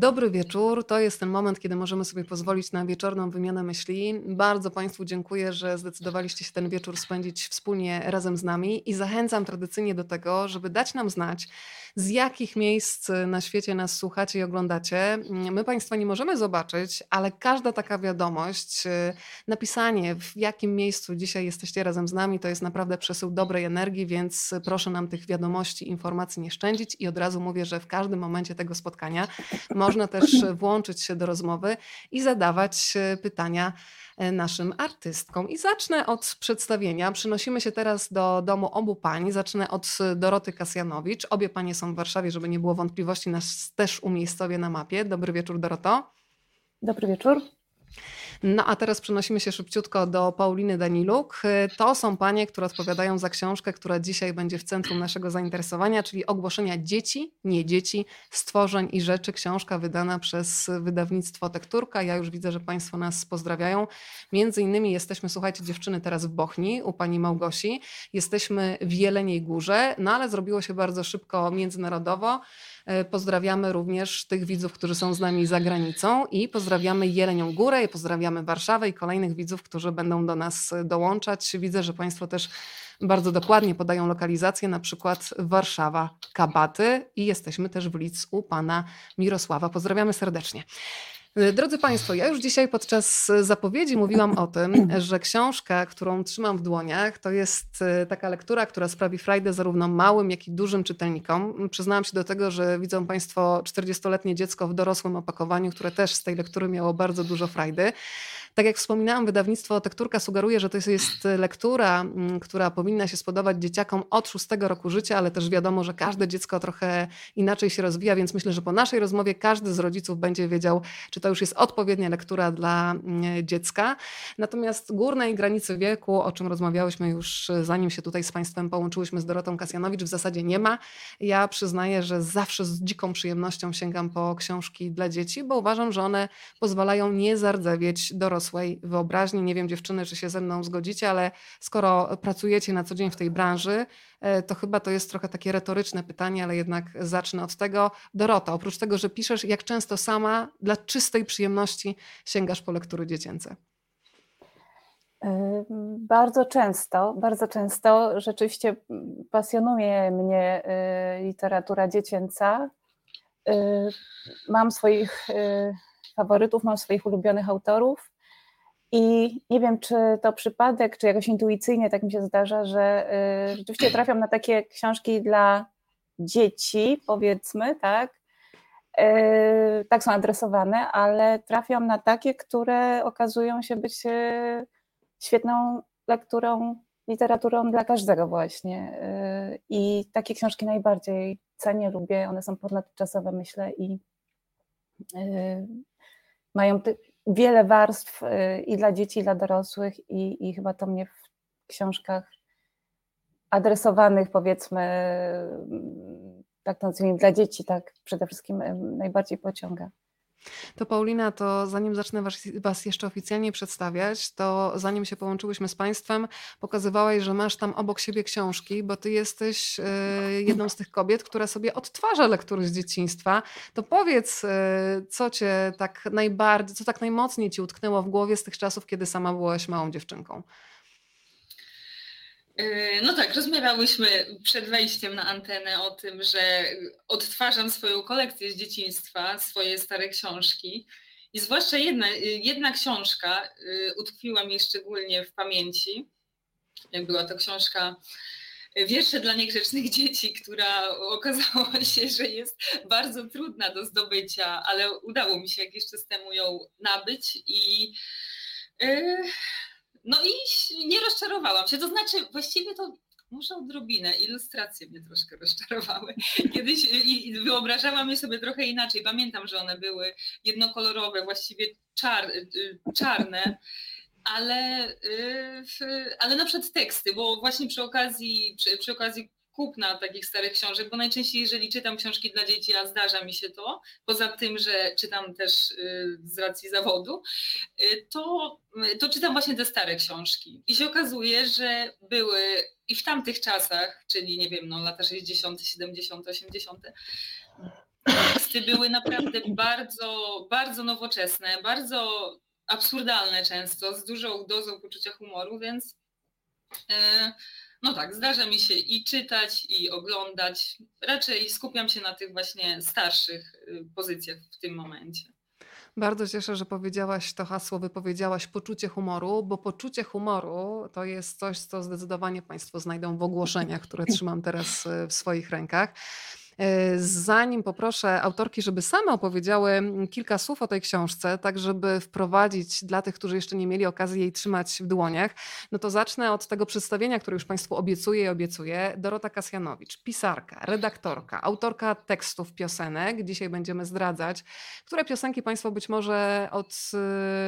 Dobry wieczór. To jest ten moment, kiedy możemy sobie pozwolić na wieczorną wymianę myśli. Bardzo Państwu dziękuję, że zdecydowaliście się ten wieczór spędzić wspólnie razem z nami i zachęcam tradycyjnie do tego, żeby dać nam znać, z jakich miejsc na świecie nas słuchacie i oglądacie. My Państwa nie możemy zobaczyć, ale każda taka wiadomość, napisanie w jakim miejscu dzisiaj jesteście razem z nami, to jest naprawdę przesył dobrej energii, więc proszę nam tych wiadomości, informacji nie szczędzić i od razu mówię, że w każdym momencie tego spotkania można też włączyć się do rozmowy i zadawać e, pytania e, naszym artystkom. I zacznę od przedstawienia. Przynosimy się teraz do domu obu pań. Zacznę od Doroty Kasjanowicz. Obie panie są w Warszawie, żeby nie było wątpliwości, nas też umiejscowię na mapie. Dobry wieczór, Doroto. Dobry wieczór. No a teraz przenosimy się szybciutko do Pauliny Daniluk. To są panie, które odpowiadają za książkę, która dzisiaj będzie w centrum naszego zainteresowania, czyli ogłoszenia dzieci, nie dzieci, stworzeń i rzeczy. Książka wydana przez wydawnictwo Tekturka. Ja już widzę, że Państwo nas pozdrawiają. Między innymi jesteśmy, słuchajcie, dziewczyny teraz w Bochni u pani Małgosi. Jesteśmy w Jeleniej Górze, no ale zrobiło się bardzo szybko międzynarodowo. E, pozdrawiamy również tych widzów, którzy są z nami za granicą i pozdrawiamy Jelenią Górę, i pozdrawiamy Warszawę i kolejnych widzów, którzy będą do nas dołączać. Widzę, że Państwo też bardzo dokładnie podają lokalizację, na przykład Warszawa, Kabaty i jesteśmy też w Lidz u pana Mirosława. Pozdrawiamy serdecznie. Y, drodzy Państwo, ja już dzisiaj podczas zapowiedzi mówiłam o tym, że książka, którą trzymam w dłoniach, to jest y, taka lektura, która sprawi frajdę zarówno małym, jak i dużym czytelnikom. Przyznałam się do tego, że widzą Państwo 40-letnie dziecko w dorosłym opakowaniu, które też z tej lektury miało bardzo dużo frajdy. Tak jak wspominałam, wydawnictwo Tekturka sugeruje, że to jest lektura, mm, która powinna się spodobać dzieciakom od szóstego roku życia, ale też wiadomo, że każde dziecko trochę inaczej się rozwija, więc myślę, że po naszej rozmowie każdy z rodziców będzie wiedział, czy to już jest odpowiednia lektura dla mm, dziecka. Natomiast górnej granicy wieku, o czym rozmawiałyśmy już zanim się tutaj z Państwem połączyłyśmy z Dorotą Kasjanowicz, w zasadzie nie ma. Ja przyznaję, że zawsze z dziką przyjemnością sięgam po książki dla dzieci, bo uważam, że one pozwalają nie zardzewieć dorosłych dorosłej wyobraźni. Nie wiem, dziewczyny, czy się ze mną zgodzicie, ale skoro pracujecie na co dzień w tej branży, e, to chyba to jest trochę takie retoryczne pytanie, ale jednak zacznę od tego. Dorota, oprócz tego, że piszesz, jak często sama dla czystej przyjemności sięgasz po lektury dziecięce? E, bardzo często, bardzo często rzeczywiście pasjonuje mnie e, literatura dziecięca. Mam swoich faworytów, mam swoich ulubionych autorów. I nie wiem, czy to przypadek, czy jakoś intuicyjnie tak mi się zdarza, że y, rzeczywiście trafiam na takie książki dla dzieci, powiedzmy, tak? Y, tak są adresowane, ale trafiam na takie, które okazują się być y, świetną lekturą, literaturą dla każdego właśnie. I takie książki najbardziej cenię, lubię, one są ponadczasowe, myślę, i mają wiele warstw y, i dla dzieci, i dla dorosłych, i, i chyba to mnie w książkach adresowanych, powiedzmy, tak nazwijmy, dla dzieci, tak przede wszystkim najbardziej pociąga. To Paulina, to zanim zacznę was, was, jeszcze oficjalnie przedstawiać, to zanim się połączyłyśmy z Państwem, pokazywałaś, że masz tam obok siebie książki, bo Ty jesteś y, jedną z tych kobiet, która sobie odtwarza lektury z dzieciństwa. To powiedz, y, co Cię tak najbardziej, co tak najmocniej Ci utknęło w głowie z tych czasów, kiedy sama byłaś małą dziewczynką? E, no tak, rozmawiałyśmy przed wejściem na antenę o tym, że odtwarzam swoją kolekcję z dzieciństwa, swoje stare książki. I zwłaszcza jedna, jedna książka e, utkwiła mi szczególnie w pamięci. Była to książka Wiersze dla niegrzecznych dzieci, która okazało się, że jest bardzo trudna do zdobycia, ale udało mi się jakiś czas temu ją nabyć i e, no i nie rozczarowałam się. To znaczy, właściwie to może odrobinę, ilustracje mnie troszkę rozczarowały. Kiedyś i wyobrażałam je sobie trochę inaczej. Pamiętam, że one były jednokolorowe, właściwie czar, y, czarne, ale, y, ale na przykład teksty, bo właśnie przy okazji, przy, przy okazji kupna takich starych książek, bo najczęściej jeżeli czytam książki dla dzieci, a zdarza mi się to, poza tym, że czytam też y, z racji zawodu, y, to, to czytam właśnie te stare książki. I się okazuje, że były i w tamtych czasach, czyli nie wiem, no lata 60., 70., 80., Teksty były naprawdę bardzo, bardzo nowoczesne, bardzo absurdalne często, z dużą dozą poczucia humoru, więc e, no tak, zdarza mi się i czytać, i oglądać. Raczej skupiam się na tych właśnie starszych y, pozycjach w tym momencie. Bardzo cieszę, że powiedziałaś to hasło, wypowiedziałaś poczucie humoru, bo poczucie humoru to jest coś, co zdecydowanie Państwo znajdą w ogłoszeniach, które trzymam teraz y, w swoich rękach. E, zanim poproszę autorki, żeby same opowiedziały kilka słów o tej książce, tak żeby wprowadzić dla tych, którzy jeszcze nie mieli okazji jej trzymać w dłoniach, no to zacznę od tego przedstawienia, które już Państwu obiecuję i obiecuję. Dorota Kasjanowicz, pisarka, redaktorka, autorka tekstów piosenek. Dzisiaj będziemy zdradzać, które piosenki Państwo być może od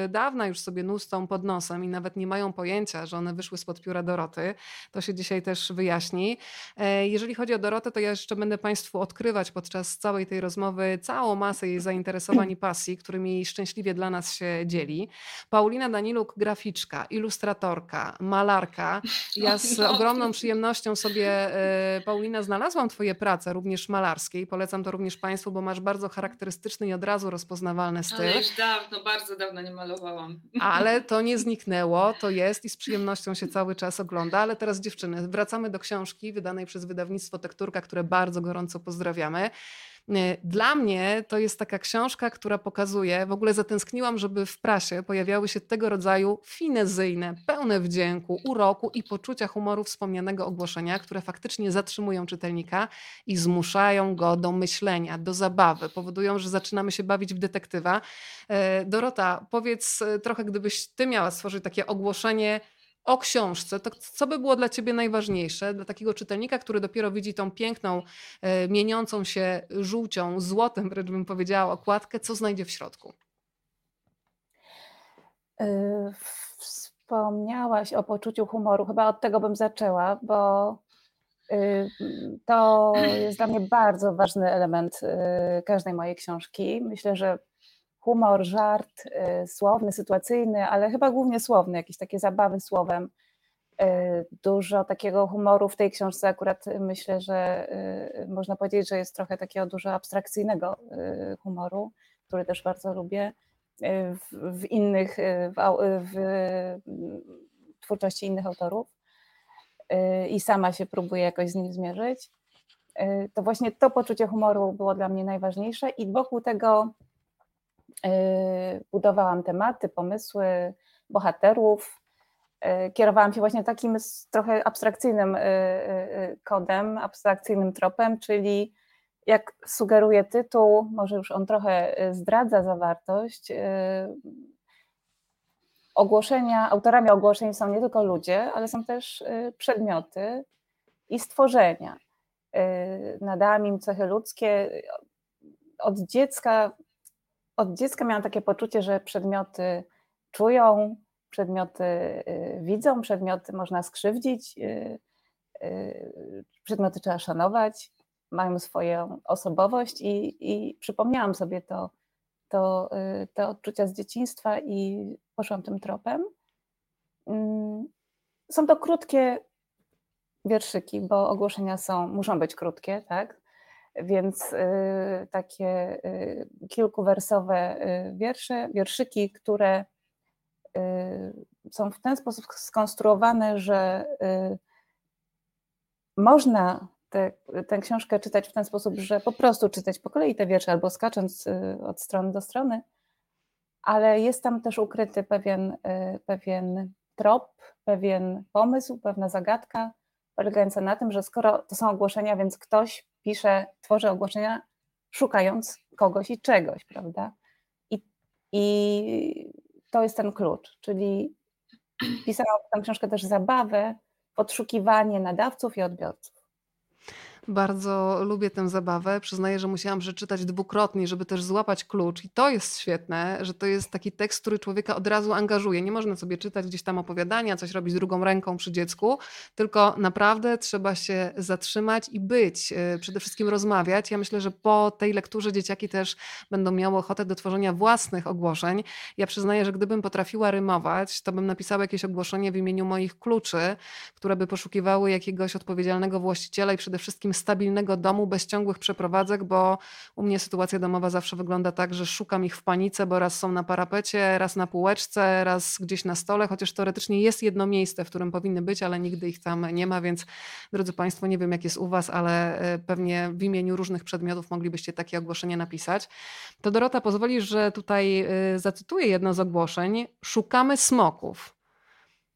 y, dawna już sobie nustą pod nosem i nawet nie mają pojęcia, że one wyszły spod pióra Doroty. To się dzisiaj też wyjaśni. E, jeżeli chodzi o Dorotę, to ja jeszcze będę Państwu odkrywać podczas całej tej rozmowy całą masę jej zainteresowań i pasji, którymi szczęśliwie dla nas się dzieli. Paulina Daniluk, graficzka, ilustratorka, malarka. Ja z ogromną przyjemnością sobie, e, Paulina, znalazłam Twoje prace, również malarskie i polecam to również Państwu, bo masz bardzo charakterystyczny i od razu rozpoznawalny styl. Ale już dawno, bardzo dawno nie malowałam. Ale to nie zniknęło, to jest i z przyjemnością się cały czas ogląda. Ale teraz dziewczyny, wracamy do książki wydanej przez wydawnictwo Tekturka, które bardzo gorąco pozdrawiam pozdrawiamy. Y, dla mnie to jest taka książka, która pokazuje, w ogóle zatęskniłam, żeby w prasie pojawiały się tego rodzaju finezyjne, pełne wdzięku, uroku i poczucia humoru wspomnianego ogłoszenia, które faktycznie zatrzymują czytelnika i zmuszają go do myślenia, do zabawy, powodują, że zaczynamy się bawić w detektywa. Y, Dorota, powiedz y, trochę, gdybyś ty miała stworzyć takie ogłoszenie o książce, to co by było dla Ciebie najważniejsze, dla takiego czytelnika, który dopiero widzi tą piękną, e, mieniącą się żółcią, złotem, wręcz bym powiedziała, okładkę, co znajdzie w środku? E, wspomniałaś o poczuciu humoru. Chyba od tego bym zaczęła, bo y, to jest dla mnie bardzo ważny element każdej mojej książki. Myślę, że humor, żart, y, słowny, sytuacyjny, ale chyba głównie słowny, jakieś takie zabawy słowem. Y, dużo takiego humoru w tej książce akurat myślę, że y, można powiedzieć, że jest trochę takiego dużo abstrakcyjnego humoru, który też bardzo lubię. W, w innych, w, w twórczości innych autorów i sama się próbuję jakoś z nim zmierzyć. To właśnie to poczucie humoru było dla mnie najważniejsze i wokół tego Y, budowałam tematy, pomysły, bohaterów. Y, kierowałam się właśnie takim trochę abstrakcyjnym y, kodem, abstrakcyjnym tropem, czyli jak sugeruje tytuł, może już on trochę zdradza zawartość. Ogłoszenia, autorami ogłoszeń są nie tylko ludzie, ale są też przedmioty i stworzenia. Nadałam im cechy ludzkie. Od dziecka od dziecka miałam takie poczucie, że przedmioty czują, przedmioty y, widzą, przedmioty można skrzywdzić, y, y, przedmioty trzeba szanować, mają swoją osobowość i, i przypomniałam sobie to, to, te odczucia z dzieciństwa i poszłam tym tropem. Mm, są to krótkie wierszyki, bo ogłoszenia są, muszą być krótkie, tak? Więc y, takie y, kilkuwersowe y, wiersze, wierszyki, które są w ten sposób skonstruowane, że można te, tę książkę czytać w ten sposób, że po prostu czytać po kolei te wiersze albo skacząc od strony do strony, ale jest tam też ukryty pewien, pewien trop, pewien pomysł, pewna zagadka, polegająca na tym, że skoro to są ogłoszenia, więc ktoś pisze, tworzy ogłoszenia szukając kogoś i czegoś, prawda? I, i to jest ten klucz, czyli pisałam tę książkę też zabawę, podszukiwanie nadawców i odbiorców. Bardzo lubię tę zabawę. Przyznaję, że musiałam przeczytać dwukrotnie, żeby też złapać klucz. I to jest świetne, że to jest taki tekst, który człowieka od razu angażuje. Nie można sobie czytać gdzieś tam opowiadania, coś robić drugą ręką przy dziecku, tylko naprawdę trzeba się zatrzymać i być. E, przede wszystkim rozmawiać. Ja myślę, że po tej lekturze dzieciaki też będą miały ochotę do tworzenia własnych ogłoszeń. Ja przyznaję, że gdybym potrafiła rymować, to bym napisała jakieś ogłoszenie w imieniu moich kluczy, które by poszukiwały jakiegoś odpowiedzialnego właściciela i przede wszystkim stabilnego domu bez ciągłych przeprowadzek, bo u mnie sytuacja domowa zawsze wygląda tak, że szukam ich w panice, bo raz są na parapecie, raz na półeczce, raz gdzieś na stole, chociaż teoretycznie jest jedno miejsce, w którym powinny być, ale nigdy ich tam nie ma, więc drodzy Państwo, nie wiem jak jest u Was, ale e, pewnie w imieniu różnych przedmiotów moglibyście takie ogłoszenie napisać. To Dorota pozwoli, że tutaj e, zacytuję jedno z ogłoszeń. Szukamy smoków.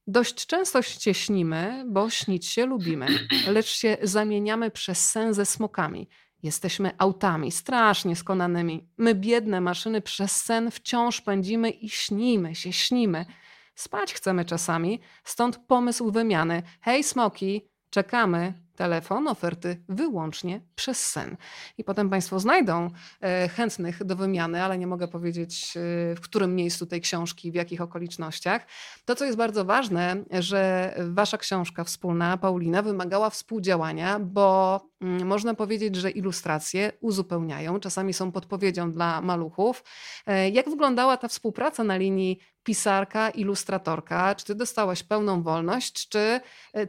Dość często się śnimy, bo śnić się lubimy, lecz się zamieniamy przez sen ze smokami. Jesteśmy autami strasznie skonanymi. My, biedne maszyny, przez sen wciąż pędzimy i śnimy się, śnimy. Spać chcemy czasami, stąd pomysł wymiany. Hej, smoki, czekamy, telefon, oferty wyłącznie przez sen. I potem Państwo znajdą e, chętnych do wymiany, ale nie mogę powiedzieć e, w którym miejscu tej książki, w jakich okolicznościach. To, co jest bardzo ważne, że Wasza książka wspólna, Paulina, wymagała współdziałania, bo mm, można powiedzieć, że ilustracje uzupełniają, czasami są podpowiedzią dla maluchów. E, jak wyglądała ta współpraca na linii pisarka, ilustratorka? Czy ty dostałaś pełną wolność, czy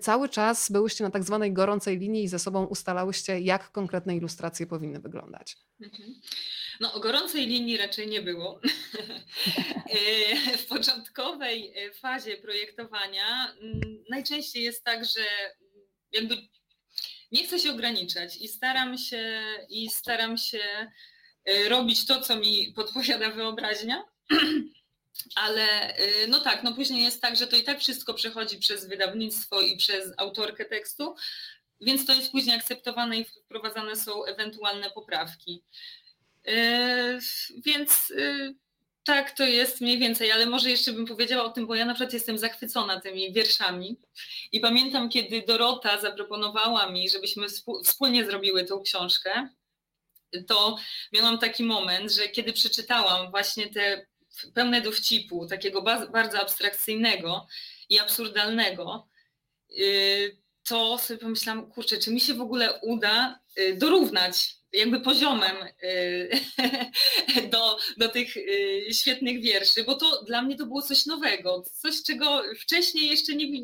cały czas byłyście na tak zwanej gorącej linii i ze sobą ustalałyście, jak konkretne ilustracje powinny wyglądać? Mhm. No, o gorącej linii raczej nie było. E, w początkowej e, fazie projektowania mm, najczęściej jest tak, że jakby nie chcę się ograniczać i staram się i staram się e, robić to, co mi podpowiada wyobraźnia. Ale no tak, no później jest tak, że to i tak wszystko przechodzi przez wydawnictwo i przez autorkę tekstu, więc to jest później akceptowane i wprowadzane są ewentualne poprawki. Yy, więc yy, tak, to jest mniej więcej, ale może jeszcze bym powiedziała o tym, bo ja na przykład jestem zachwycona tymi wierszami i pamiętam, kiedy Dorota zaproponowała mi, żebyśmy wspólnie zrobiły tą książkę, to miałam taki moment, że kiedy przeczytałam właśnie te pełne dowcipu, takiego bardzo abstrakcyjnego i absurdalnego, yy, to sobie pomyślałam, kurczę, czy mi się w ogóle uda y, dorównać jakby poziomem y, do, do tych y, świetnych wierszy, bo to dla mnie to było coś nowego, coś, czego wcześniej jeszcze nie,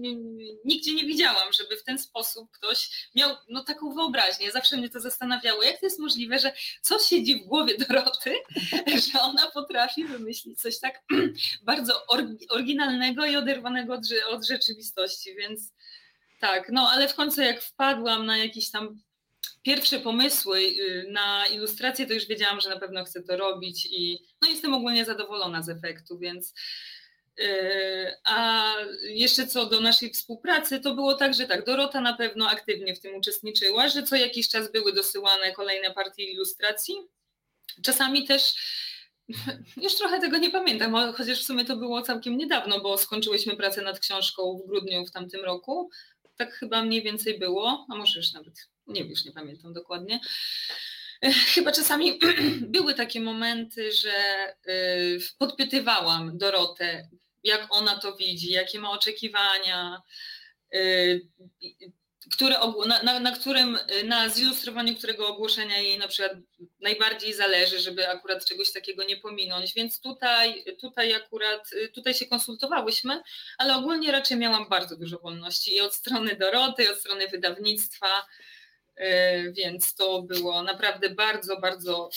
nigdzie nie widziałam, żeby w ten sposób ktoś miał no, taką wyobraźnię. Zawsze mnie to zastanawiało, jak to jest możliwe, że co siedzi w głowie Doroty, że ona potrafi wymyślić coś tak bardzo oryginalnego i oderwanego od, od rzeczywistości, więc tak, no ale w końcu jak wpadłam na jakieś tam pierwsze pomysły y, na ilustrację, to już wiedziałam, że na pewno chcę to robić i no jestem ogólnie zadowolona z efektu, więc y, a jeszcze co do naszej współpracy, to było tak, że tak, Dorota na pewno aktywnie w tym uczestniczyła, że co jakiś czas były dosyłane kolejne partie ilustracji. Czasami też już trochę tego nie pamiętam, chociaż w sumie to było całkiem niedawno, bo skończyłyśmy pracę nad książką w grudniu w tamtym roku tak chyba mniej więcej było, a może już nawet, nie już nie pamiętam dokładnie. Chyba czasami były takie momenty, że y, podpytywałam Dorotę, jak ona to widzi, jakie ma oczekiwania, y, które, na, na, na, którym, na zilustrowaniu którego ogłoszenia jej na przykład najbardziej zależy, żeby akurat czegoś takiego nie pominąć. Więc tutaj, tutaj akurat, tutaj się konsultowałyśmy, ale ogólnie raczej miałam bardzo dużo wolności i od strony Doroty, i od strony wydawnictwa, y, więc to było naprawdę bardzo, bardzo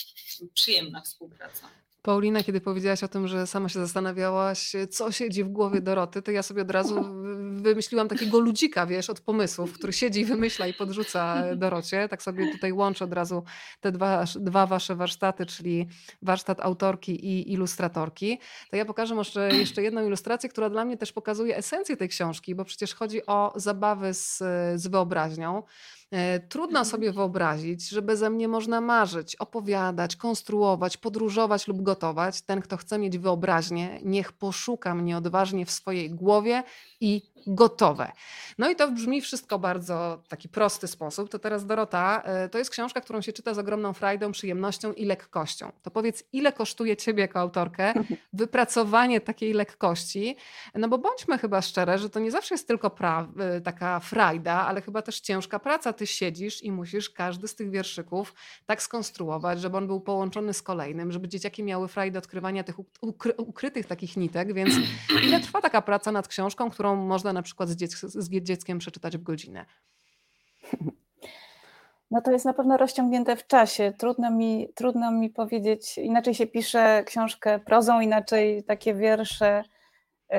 przyjemna współpraca. Paulina, kiedy powiedziałaś o tym, że sama się zastanawiałaś, co siedzi w głowie Doroty, to ja sobie od razu wymyśliłam takiego ludzika, wiesz, od pomysłów, który siedzi i wymyśla i podrzuca Dorocie. Tak sobie tutaj łączę od razu te dwa, dwa wasze warsztaty, czyli warsztat autorki i ilustratorki. To ja pokażę może jeszcze jedną ilustrację, która dla mnie też pokazuje esencję tej książki, bo przecież chodzi o zabawy z, z wyobraźnią. E, trudno mhm. sobie wyobrazić, że beze mnie można marzyć, opowiadać, konstruować, podróżować lub gotować. Ten, kto chce mieć wyobraźnię, niech poszuka mnie odważnie w swojej głowie i gotowe. No i to brzmi wszystko bardzo taki prosty sposób. To teraz Dorota, e, to jest książka, którą się czyta z ogromną frajdą, przyjemnością i lekkością. To powiedz, ile kosztuje ciebie jako autorkę wypracowanie takiej lekkości? No bo bądźmy chyba szczere, że to nie zawsze jest tylko pra- e, taka frajda, ale chyba też ciężka praca. Ty siedzisz i musisz każdy z tych wierszyków tak skonstruować, żeby on był połączony z kolejnym, żeby dzieciaki miały frajdę odkrywania tych ukry- ukrytych takich nitek, więc ile trwa taka praca nad książką, którą można na przykład z, dziec z dzieckiem przeczytać w godzinę? No to jest na pewno rozciągnięte w czasie. Trudno mi, trudno mi powiedzieć, inaczej się pisze książkę prozą, inaczej takie wiersze, yy,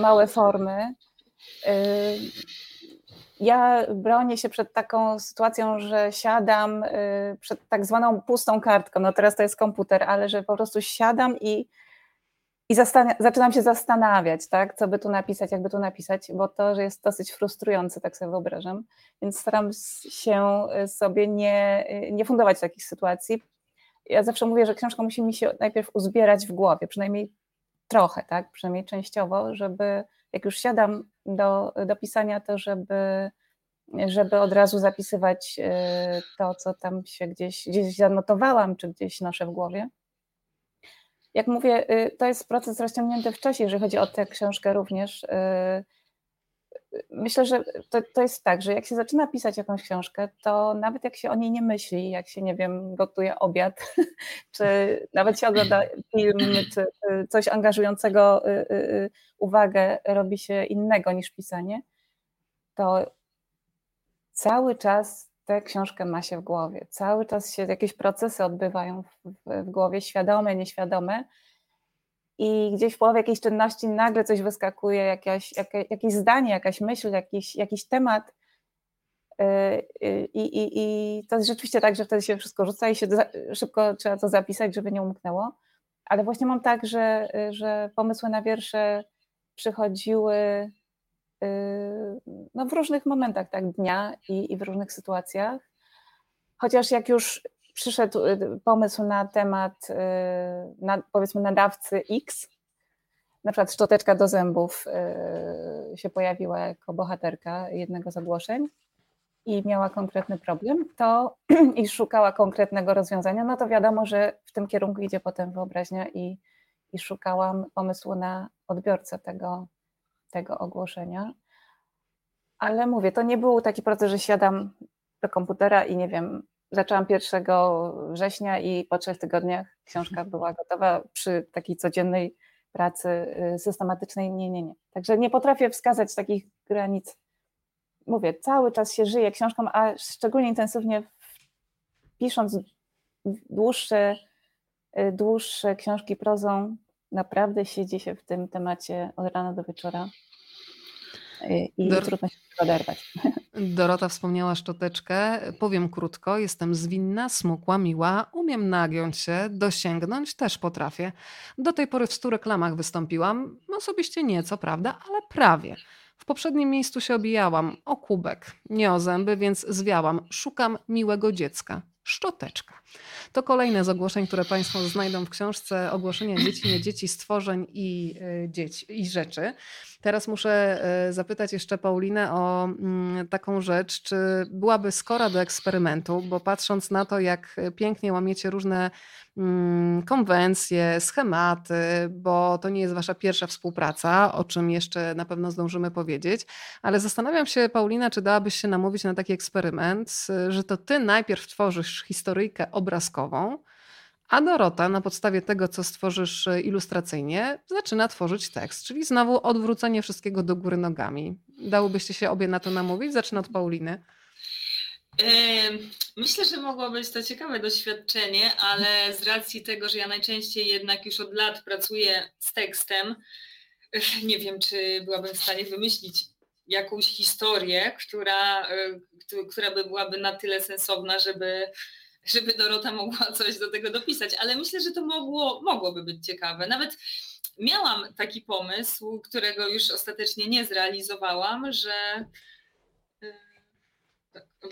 małe formy. Yy, ja bronię się przed taką sytuacją, że siadam yy, przed tak zwaną pustą kartką. No teraz to jest komputer, ale że po prostu siadam i i zaczynam się zastanawiać, tak, co by tu napisać, jakby tu napisać, bo to że jest dosyć frustrujące, tak sobie wyobrażam. Więc staram się y, sobie nie, y, nie fundować takich sytuacji. Ja zawsze mówię, że książka musi mi się najpierw uzbierać w głowie, przynajmniej trochę, tak, przynajmniej częściowo, żeby jak już siadam do, do pisania, to żeby, żeby od razu zapisywać y, to, co tam się gdzieś, gdzieś zanotowałam, czy gdzieś noszę w głowie jak mówię, y, to jest proces rozciągnięty w czasie, jeżeli chodzi o tę książkę również. Y, y, myślę, że to, to jest tak, że jak się zaczyna pisać jakąś książkę, to nawet jak się o niej nie myśli, jak się, nie wiem, gotuje obiad, czy nawet się ogląda film, czy coś angażującego uwagę robi się innego niż pisanie, to cały czas tę książkę ma się w głowie. Cały czas się jakieś procesy odbywają w, w głowie, świadome, nieświadome. I gdzieś w połowie jakiejś czynności nagle coś wyskakuje, jakieś, jakieś, zdanie, jakaś myśl, jakiś, jakiś temat. Y, y, I, i, I to jest rzeczywiście tak, że wtedy się wszystko rzuca i się szybko trzeba to zapisać, żeby nie umknęło. Ale właśnie mam tak, że, że pomysły na wiersze przychodziły Yy, no w różnych momentach tak, dnia i, i w różnych sytuacjach. Chociaż jak już przyszedł y, pomysł na temat, y, na, powiedzmy, nadawcy X, na przykład szczoteczka do zębów y, się pojawiła jako bohaterka jednego z ogłoszeń i miała konkretny problem, to i szukała konkretnego rozwiązania, no to wiadomo, że w tym kierunku idzie potem wyobraźnia i, i szukałam pomysłu na odbiorcę tego, tego ogłoszenia. Ale mówię, to nie był taki proces, że siadam do komputera i nie wiem, zaczęłam 1 września i po trzech tygodniach książka była gotowa przy takiej codziennej pracy y, systematycznej. Nie, nie, nie. Także nie potrafię wskazać takich granic. Mówię, cały czas się żyje książką, a szczególnie intensywnie pisząc dłuższe, y, dłuższe książki prozą, naprawdę siedzi się w tym temacie od rana do wieczora i Dor trudno się oderwać. Dorota wspomniała szczoteczkę. Powiem krótko, jestem zwinna, smukła, miła, umiem nagiąć się, dosięgnąć też potrafię. Do tej pory w stu reklamach wystąpiłam, osobiście nie, co prawda, ale prawie. W poprzednim miejscu się obijałam o kubek, nie o zęby, więc zwiałam. Szukam miłego dziecka szczoteczka. To kolejne z ogłoszeń, które Państwo znajdą w książce Ogłoszenia dzieci, nie dzieci, stworzeń i, y, dzieci, i rzeczy. Teraz muszę y, zapytać jeszcze Paulinę o mm, taką rzecz, czy byłaby skora do eksperymentu, bo patrząc na to, jak pięknie łamiecie różne Mm, konwencje, schematy, bo to nie jest wasza pierwsza współpraca, o czym jeszcze na pewno zdążymy powiedzieć, ale zastanawiam się, Paulina, czy dałabyś się namówić na taki eksperyment, że to ty najpierw tworzysz historyjkę obrazkową, a Dorota na podstawie tego, co stworzysz ilustracyjnie, zaczyna tworzyć tekst, czyli znowu odwrócenie wszystkiego do góry nogami. Dałobyście się obie na to namówić? Zacznę od Pauliny. Myślę, że mogło być to ciekawe doświadczenie, ale z racji tego, że ja najczęściej jednak już od lat pracuję z tekstem, nie wiem, czy byłabym w stanie wymyślić jakąś historię, która, e, która by byłaby na tyle sensowna, żeby, żeby Dorota mogła coś do tego dopisać, ale myślę, że to mogło, mogłoby być ciekawe. Nawet miałam taki pomysł, którego już ostatecznie nie zrealizowałam, że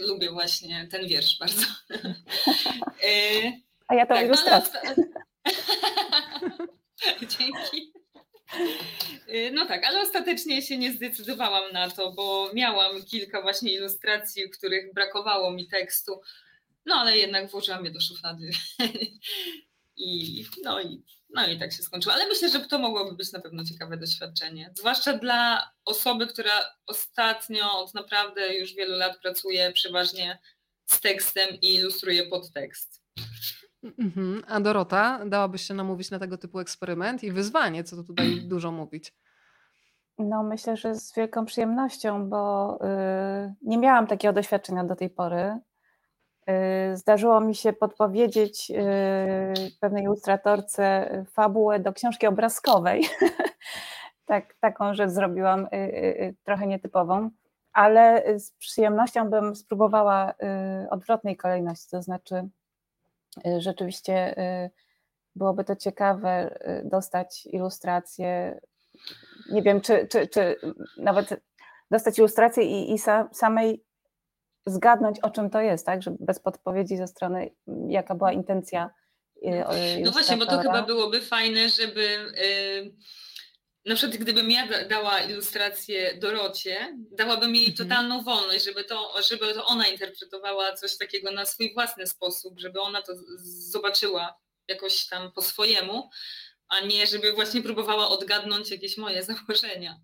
lubię właśnie ten wiersz bardzo. E, A ja to tak, ilustrację. No, Dzięki. E, no tak, ale ostatecznie się nie zdecydowałam na to, bo miałam kilka właśnie ilustracji, w których brakowało mi tekstu, no ale jednak włożyłam je do szuflady. I, no, i, no i tak się skończyło. Ale myślę, że to mogłoby być na pewno ciekawe doświadczenie. Zwłaszcza dla osoby, która ostatnio od naprawdę już wielu lat pracuje przeważnie z tekstem i ilustruje podtekst. Mhm. A Dorota, dałabyś się namówić na tego typu eksperyment i wyzwanie, co tu tutaj dużo mówić? No, myślę, że z wielką przyjemnością, bo yy, nie miałam takiego doświadczenia do tej pory. Zdarzyło mi się podpowiedzieć pewnej ilustratorce fabułę do książki obrazkowej. tak, taką rzecz zrobiłam trochę nietypową, ale z przyjemnością bym spróbowała odwrotnej kolejności, to znaczy rzeczywiście byłoby to ciekawe dostać ilustrację. Nie wiem, czy, czy, czy nawet dostać ilustrację i, i sa, samej zgadnąć, o czym to jest, tak? Że bez podpowiedzi ze strony, jaka była intencja. No właśnie, bo to chyba byłoby fajne, żeby. Yy na przykład gdybym ja dała ilustrację Dorocie, dałabym jej mhm. totalną wolność, żeby to, żeby to ona interpretowała coś takiego na swój własny sposób, żeby ona to zobaczyła jakoś tam po swojemu, a nie żeby właśnie próbowała odgadnąć jakieś moje założenia.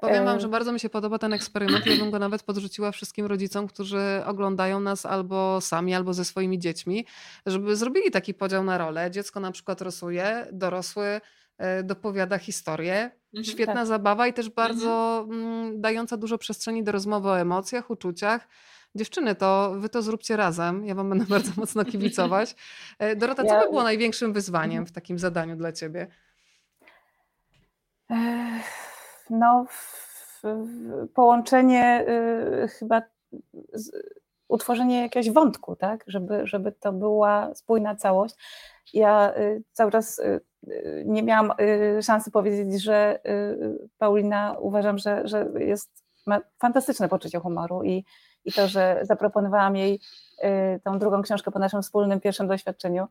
Powiem Wam, że bardzo mi się podoba ten eksperyment. Ja bym go nawet podrzuciła wszystkim rodzicom, którzy oglądają nas albo sami, albo ze swoimi dziećmi, żeby zrobili taki podział na rolę. Dziecko na przykład rosuje, dorosły E, dopowiada historię. Mhm, Świetna tak. zabawa i też bardzo mhm. dająca dużo przestrzeni do rozmowy o emocjach, uczuciach. Dziewczyny, to wy to zróbcie razem. Ja wam będę bardzo mocno kibicować. E, Dorota, co by było największym wyzwaniem mhm. w takim zadaniu dla ciebie? No, połączenie y, chyba utworzenie jakiegoś wątku, tak? Żeby, żeby to była spójna całość. Ja y, cały czas y, nie miałam y, szansy powiedzieć, że y, Paulina uważam, że, że jest, ma fantastyczne poczucie humoru i, i to, że zaproponowałam jej y, tą drugą książkę po naszym wspólnym pierwszym doświadczeniu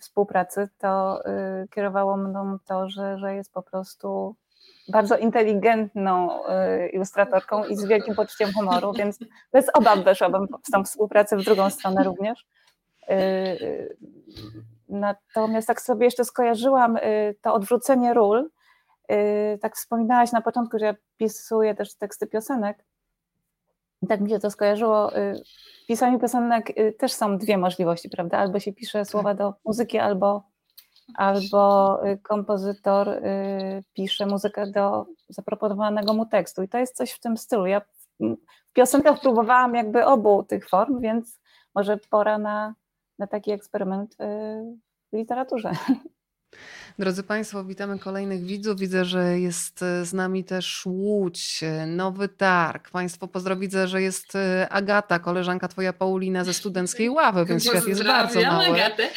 współpracy, to kierowało mną to, że, że jest po prostu bardzo inteligentną ilustratorką i z wielkim poczuciem humoru, więc bez obaw weszłabym w tą współpracę w drugą stronę również. Natomiast tak sobie jeszcze skojarzyłam y, to odwrócenie ról. Y, tak wspominałaś na początku, że ja pisuję też teksty piosenek. Tak mi się to skojarzyło. Y, w pisaniu piosenek też są dwie możliwości, prawda? Albo się pisze słowa do muzyki, albo, albo kompozytor pisze muzykę do zaproponowanego mu tekstu. I to jest coś w tym stylu. Ja w piosenkach próbowałam jakby obu tych form, więc może pora na na taki eksperyment y, w literaturze. Drodzy Państwo, witamy kolejnych widzów. Widzę, że jest e, z nami też Łódź, e, Nowy Targ. Państwo pozdro widzę, że jest e, Agata, koleżanka Twoja Paulina ze studenckiej ławy, więc świat jest bardzo mały. Agatę.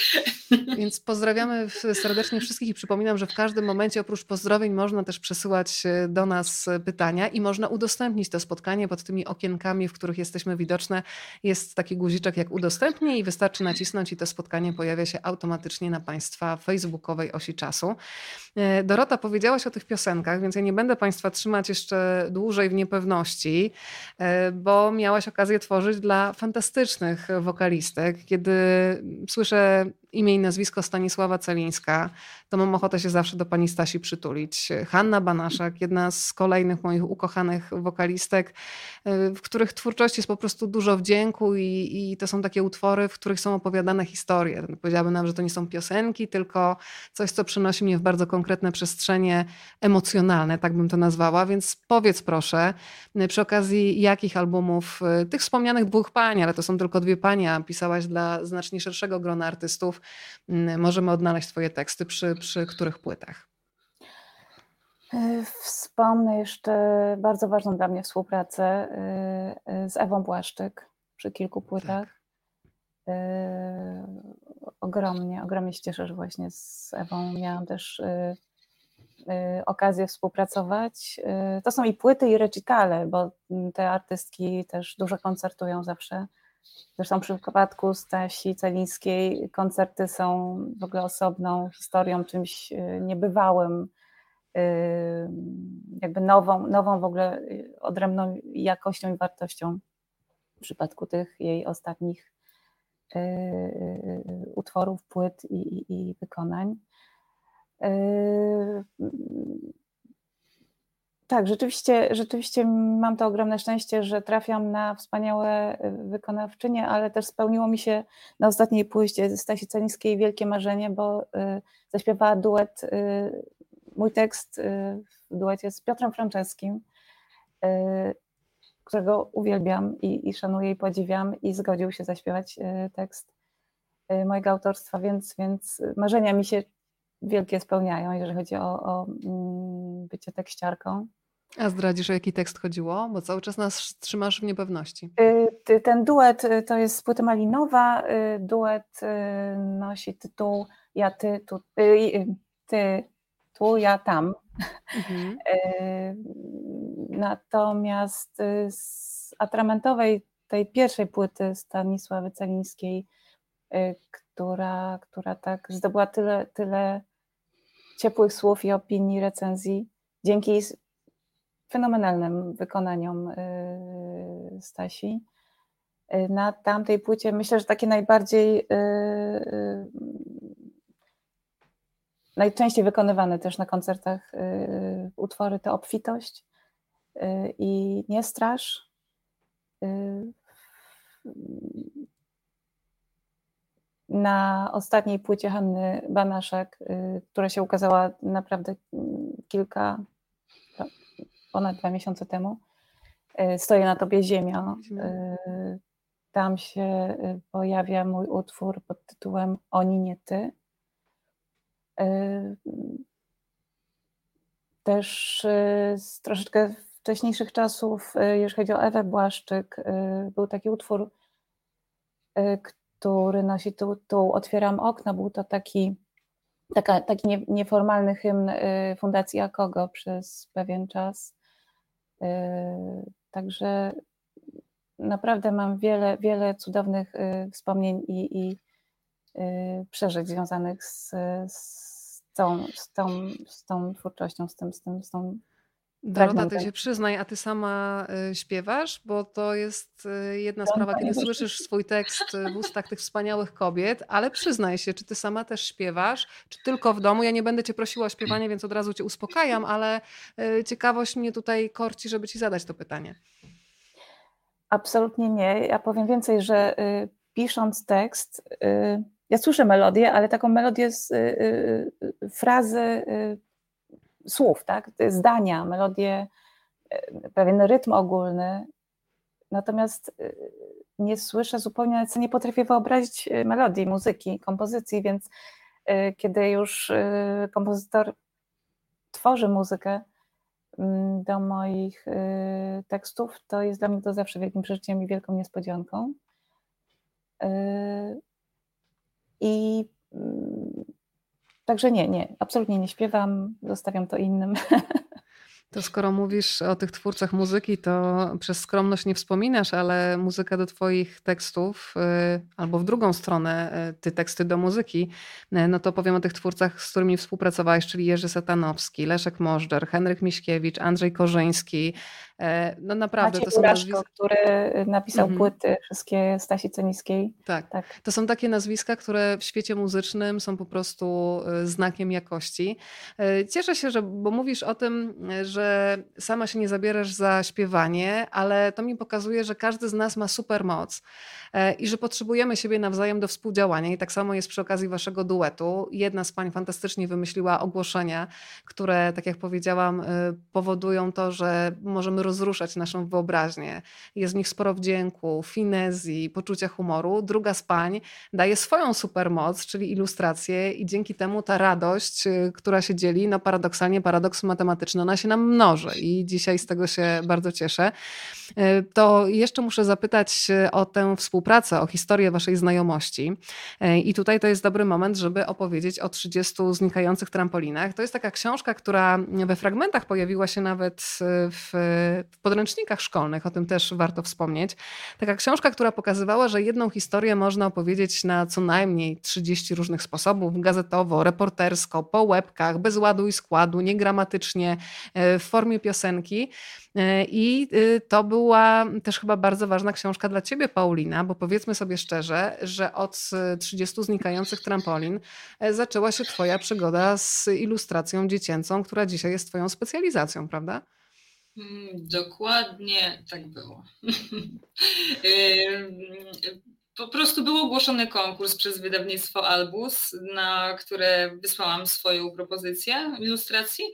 Więc pozdrawiamy serdecznie wszystkich i przypominam, że w każdym momencie oprócz pozdrowień można też przesyłać do nas pytania i można udostępnić to spotkanie pod tymi okienkami, w których jesteśmy widoczne. Jest taki guziczek jak udostępnij i wystarczy nacisnąć i to spotkanie pojawia się automatycznie na Państwa facebookowej osi czasu czasu. E, Dorota, powiedziałaś o tych piosenkach, więc ja nie będę Państwa trzymać jeszcze dłużej w niepewności, e, bo miałaś okazję tworzyć dla fantastycznych wokalistek. Kiedy słyszę imię i nazwisko Stanisława Celińska, to mam ochotę się zawsze do pani Stasi przytulić. Hanna Banaszak, jedna z kolejnych moich ukochanych wokalistek, e, w których twórczości jest po prostu dużo wdzięku i, i to są takie utwory, w których są opowiadane historie. Powiedziałabym nam, że to nie są piosenki, tylko coś, co przynosi mnie w bardzo konkretne przestrzenie emocjonalne, tak bym to nazwała. Więc powiedz proszę, przy okazji jakich albumów, e, tych wspomnianych dwóch pań, ale to są tylko dwie panie, a pisałaś dla znacznie szerszego grona artystów, możemy odnaleźć Twoje teksty przy, przy których płytach? Wspomnę jeszcze bardzo ważną dla mnie współpracę z Ewą Błaszczyk przy kilku płytach. Tak. Ogromnie, ogromnie się cieszę, że właśnie z Ewą miałam też okazję współpracować. To są i płyty, i recitale, bo te artystki też dużo koncertują zawsze Zresztą w przypadku Stasi Celińskiej koncerty są w ogóle osobną historią, czymś y, niebywałym, y, jakby nową, nową w ogóle y, odrębną jakością i wartością w przypadku tych jej ostatnich utworów, płyt i, i, i wykonań. Tak, rzeczywiście, rzeczywiście mam to ogromne szczęście, że trafiam na wspaniałe y, wykonawczynie, ale też spełniło mi się na ostatniej płycie Stasi Celińskiej wielkie marzenie, bo y, zaśpiewała duet, y, mój tekst w duecie z Piotrem Franceskim. Którego uwielbiam i, i szanuję i podziwiam i zgodził się zaśpiewać tekst mojego autorstwa, więc, więc marzenia mi się wielkie spełniają, jeżeli chodzi o, o mm, bycie tekściarką. A zdradzisz, o jaki tekst chodziło? Bo cały czas nas trzymasz w niepewności. Y, ten duet to jest z płyty Malinowa. Duet nosi tytuł Ja, ty, tu, ty, tu, ja, tam. Mhm. Natomiast z atramentowej, tej pierwszej płyty Stanisławy Celińskiej, która, która tak zdobyła tyle, tyle ciepłych słów i opinii, recenzji, dzięki fenomenalnym wykonaniom y, Stasi. Y, na tamtej płycie myślę, że takie najbardziej y, najczęściej wykonywane też na koncertach utwory to Obfitość i Nie straż. Na ostatniej płycie Hanny Banaszek, która się ukazała naprawdę kilka, ponad dwa miesiące temu. Stoję na tobie ziemia. Tam się pojawia mój utwór pod tytułem Oni nie ty. Też troszeczkę wcześniejszych czasów, jeżeli chodzi o Ewę Błaszczyk, był taki utwór, który nosi tytuł Otwieram okna. Był to taki, taka, taki nieformalny hymn Fundacji Akogo przez pewien czas. Y, także naprawdę mam wiele, wiele cudownych y, wspomnień i, i y, przeżyć związanych z, z, tą, z, tą, z tą twórczością, z tym, z tym, z tą Dorota, ty się przyznaj, a ty sama y, śpiewasz, bo to jest y, jedna sprawa, kiedy słyszysz swój tekst y, w ustach tych wspaniałych kobiet, ale przyznaj się, czy ty sama też śpiewasz, czy tylko w domu? Ja nie będę cię prosiła o śpiewanie, więc od razu cię uspokajam, ale ciekawość mnie tutaj korci, żeby ci zadać to pytanie. Absolutnie nie. Ja powiem więcej, że pisząc tekst, ja słyszę melodię, ale taką melodię z frazy słów, tak? zdania, melodie, e, pewien rytm ogólny. Natomiast e, nie słyszę zupełnie, nie potrafię wyobrazić e, melodii, muzyki, kompozycji, więc kiedy już kompozytor tworzy muzykę mm, do moich tekstów, to jest dla mnie to zawsze wielkim przeżyciem i wielką niespodzianką. I mm, Także nie, nie, absolutnie nie śpiewam, zostawiam to innym. To skoro mówisz o tych twórcach muzyki, to przez skromność nie wspominasz, ale muzyka do Twoich tekstów, y, albo w drugą stronę, y, ty teksty do muzyki, y, no to powiem o tych twórcach, z którymi współpracowałeś, czyli Jerzy Satanowski, Leszek Możdżer, Henryk Miśkiewicz, Andrzej Korzyński. No naprawdę Maciej to są nazwiska... który napisał mhm. płyty wszystkie Stasi Ceniskiej. Tak. tak, to są takie nazwiska, które w świecie muzycznym są po prostu znakiem jakości. Cieszę się, że, bo mówisz o tym, że sama się nie zabierasz za śpiewanie, ale to mi pokazuje, że każdy z nas ma super moc e, i że potrzebujemy siebie nawzajem do współdziałania. I tak samo jest przy okazji waszego duetu. Jedna z pań fantastycznie wymyśliła ogłoszenia, które, tak jak powiedziałam, e, powodują to, że możemy rozruszać naszą wyobraźnię. Jest w nich sporo wdzięku, finezji, poczucia humoru. Druga z pań daje swoją supermoc, czyli ilustrację i dzięki temu ta radość, e, która się dzieli, no paradoksalnie paradoks matematyczny, ona się nam mnoży i dzisiaj z tego się bardzo cieszę. E, to jeszcze muszę zapytać o tę współpracę, o historię waszej znajomości. E, I tutaj to jest dobry moment, żeby opowiedzieć o 30 znikających trampolinach. To jest taka książka, która we fragmentach pojawiła się nawet w podręcznikach szkolnych, o tym też warto wspomnieć. Taka książka, która pokazywała, że jedną historię można opowiedzieć na co najmniej 30 różnych sposobów, gazetowo, reportersko, po łebkach, bez ładu i składu, niegramatycznie, e, w formie piosenki. E, I y, to była też chyba bardzo ważna książka dla ciebie, Paulina, bo powiedzmy sobie szczerze, że od 30 znikających trampolin e, zaczęła się twoja przygoda z ilustracją dziecięcą, która dzisiaj jest twoją specjalizacją, prawda? Mm, dokładnie tak było. po prostu był ogłoszony konkurs przez wydawnictwo Albus, na które wysłałam swoją propozycję ilustracji.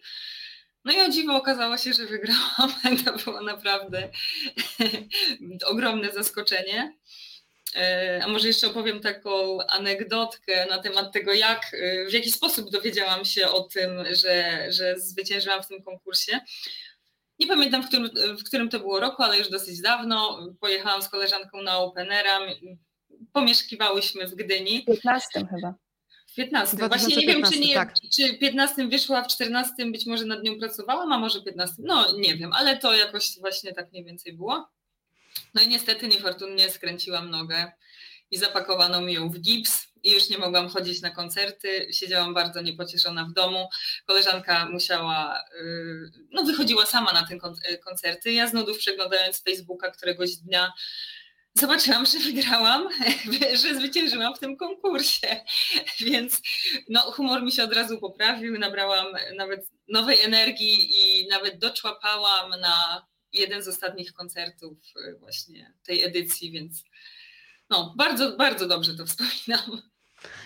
No i o dziwo okazało się, że wygrałam. To było naprawdę ogromne zaskoczenie. A może jeszcze opowiem taką anegdotkę na temat tego, jak, e, w jaki sposób dowiedziałam się o tym, że, że zwyciężyłam w tym konkursie. Nie pamiętam, w którym, w którym to było roku, ale już dosyć dawno. Pojechałam z koleżanką na Openera. Pomieszkiwałyśmy w Gdyni. W 15 chyba. W 15. Właśnie nie wiem, czy, nie, tak. czy 15 wyszła, w 14 być może nad nią pracowałam, a może 15. No nie wiem, ale to jakoś właśnie tak mniej więcej było. No i niestety niefortunnie skręciłam nogę i zapakowano mi ją w gips i już nie mogłam chodzić na koncerty. Siedziałam bardzo niepocieszona w domu. Koleżanka musiała, y, no wychodziła sama na te koncerty. Ja z przeglądając Facebooka któregoś dnia zobaczyłam, że wygrałam, że zwyciężyłam w tym konkursie. Więc no, humor mi się od razu poprawił, nabrałam nawet nowej energii i nawet doczłapałam na jeden z ostatnich koncertów y, właśnie tej edycji, więc no, bardzo, bardzo dobrze to wspominam.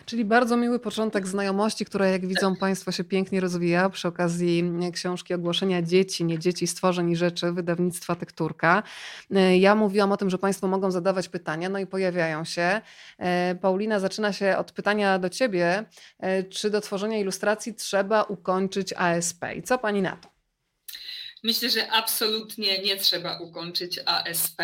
Czyli bardzo miły początek znajomości, która jak widzą. Państwo się pięknie rozwija przy okazji książki Ogłoszenia Dzieci, nie dzieci, stworzeń i rzeczy wydawnictwa Tekturka. E, ja mówiłam o tym, że Państwo mogą zadawać pytania, no i pojawiają się. E, Paulina zaczyna się od pytania do Ciebie, e, czy do tworzenia ilustracji trzeba ukończyć ASP i co Pani na to? Myślę, że absolutnie nie trzeba ukończyć ASP.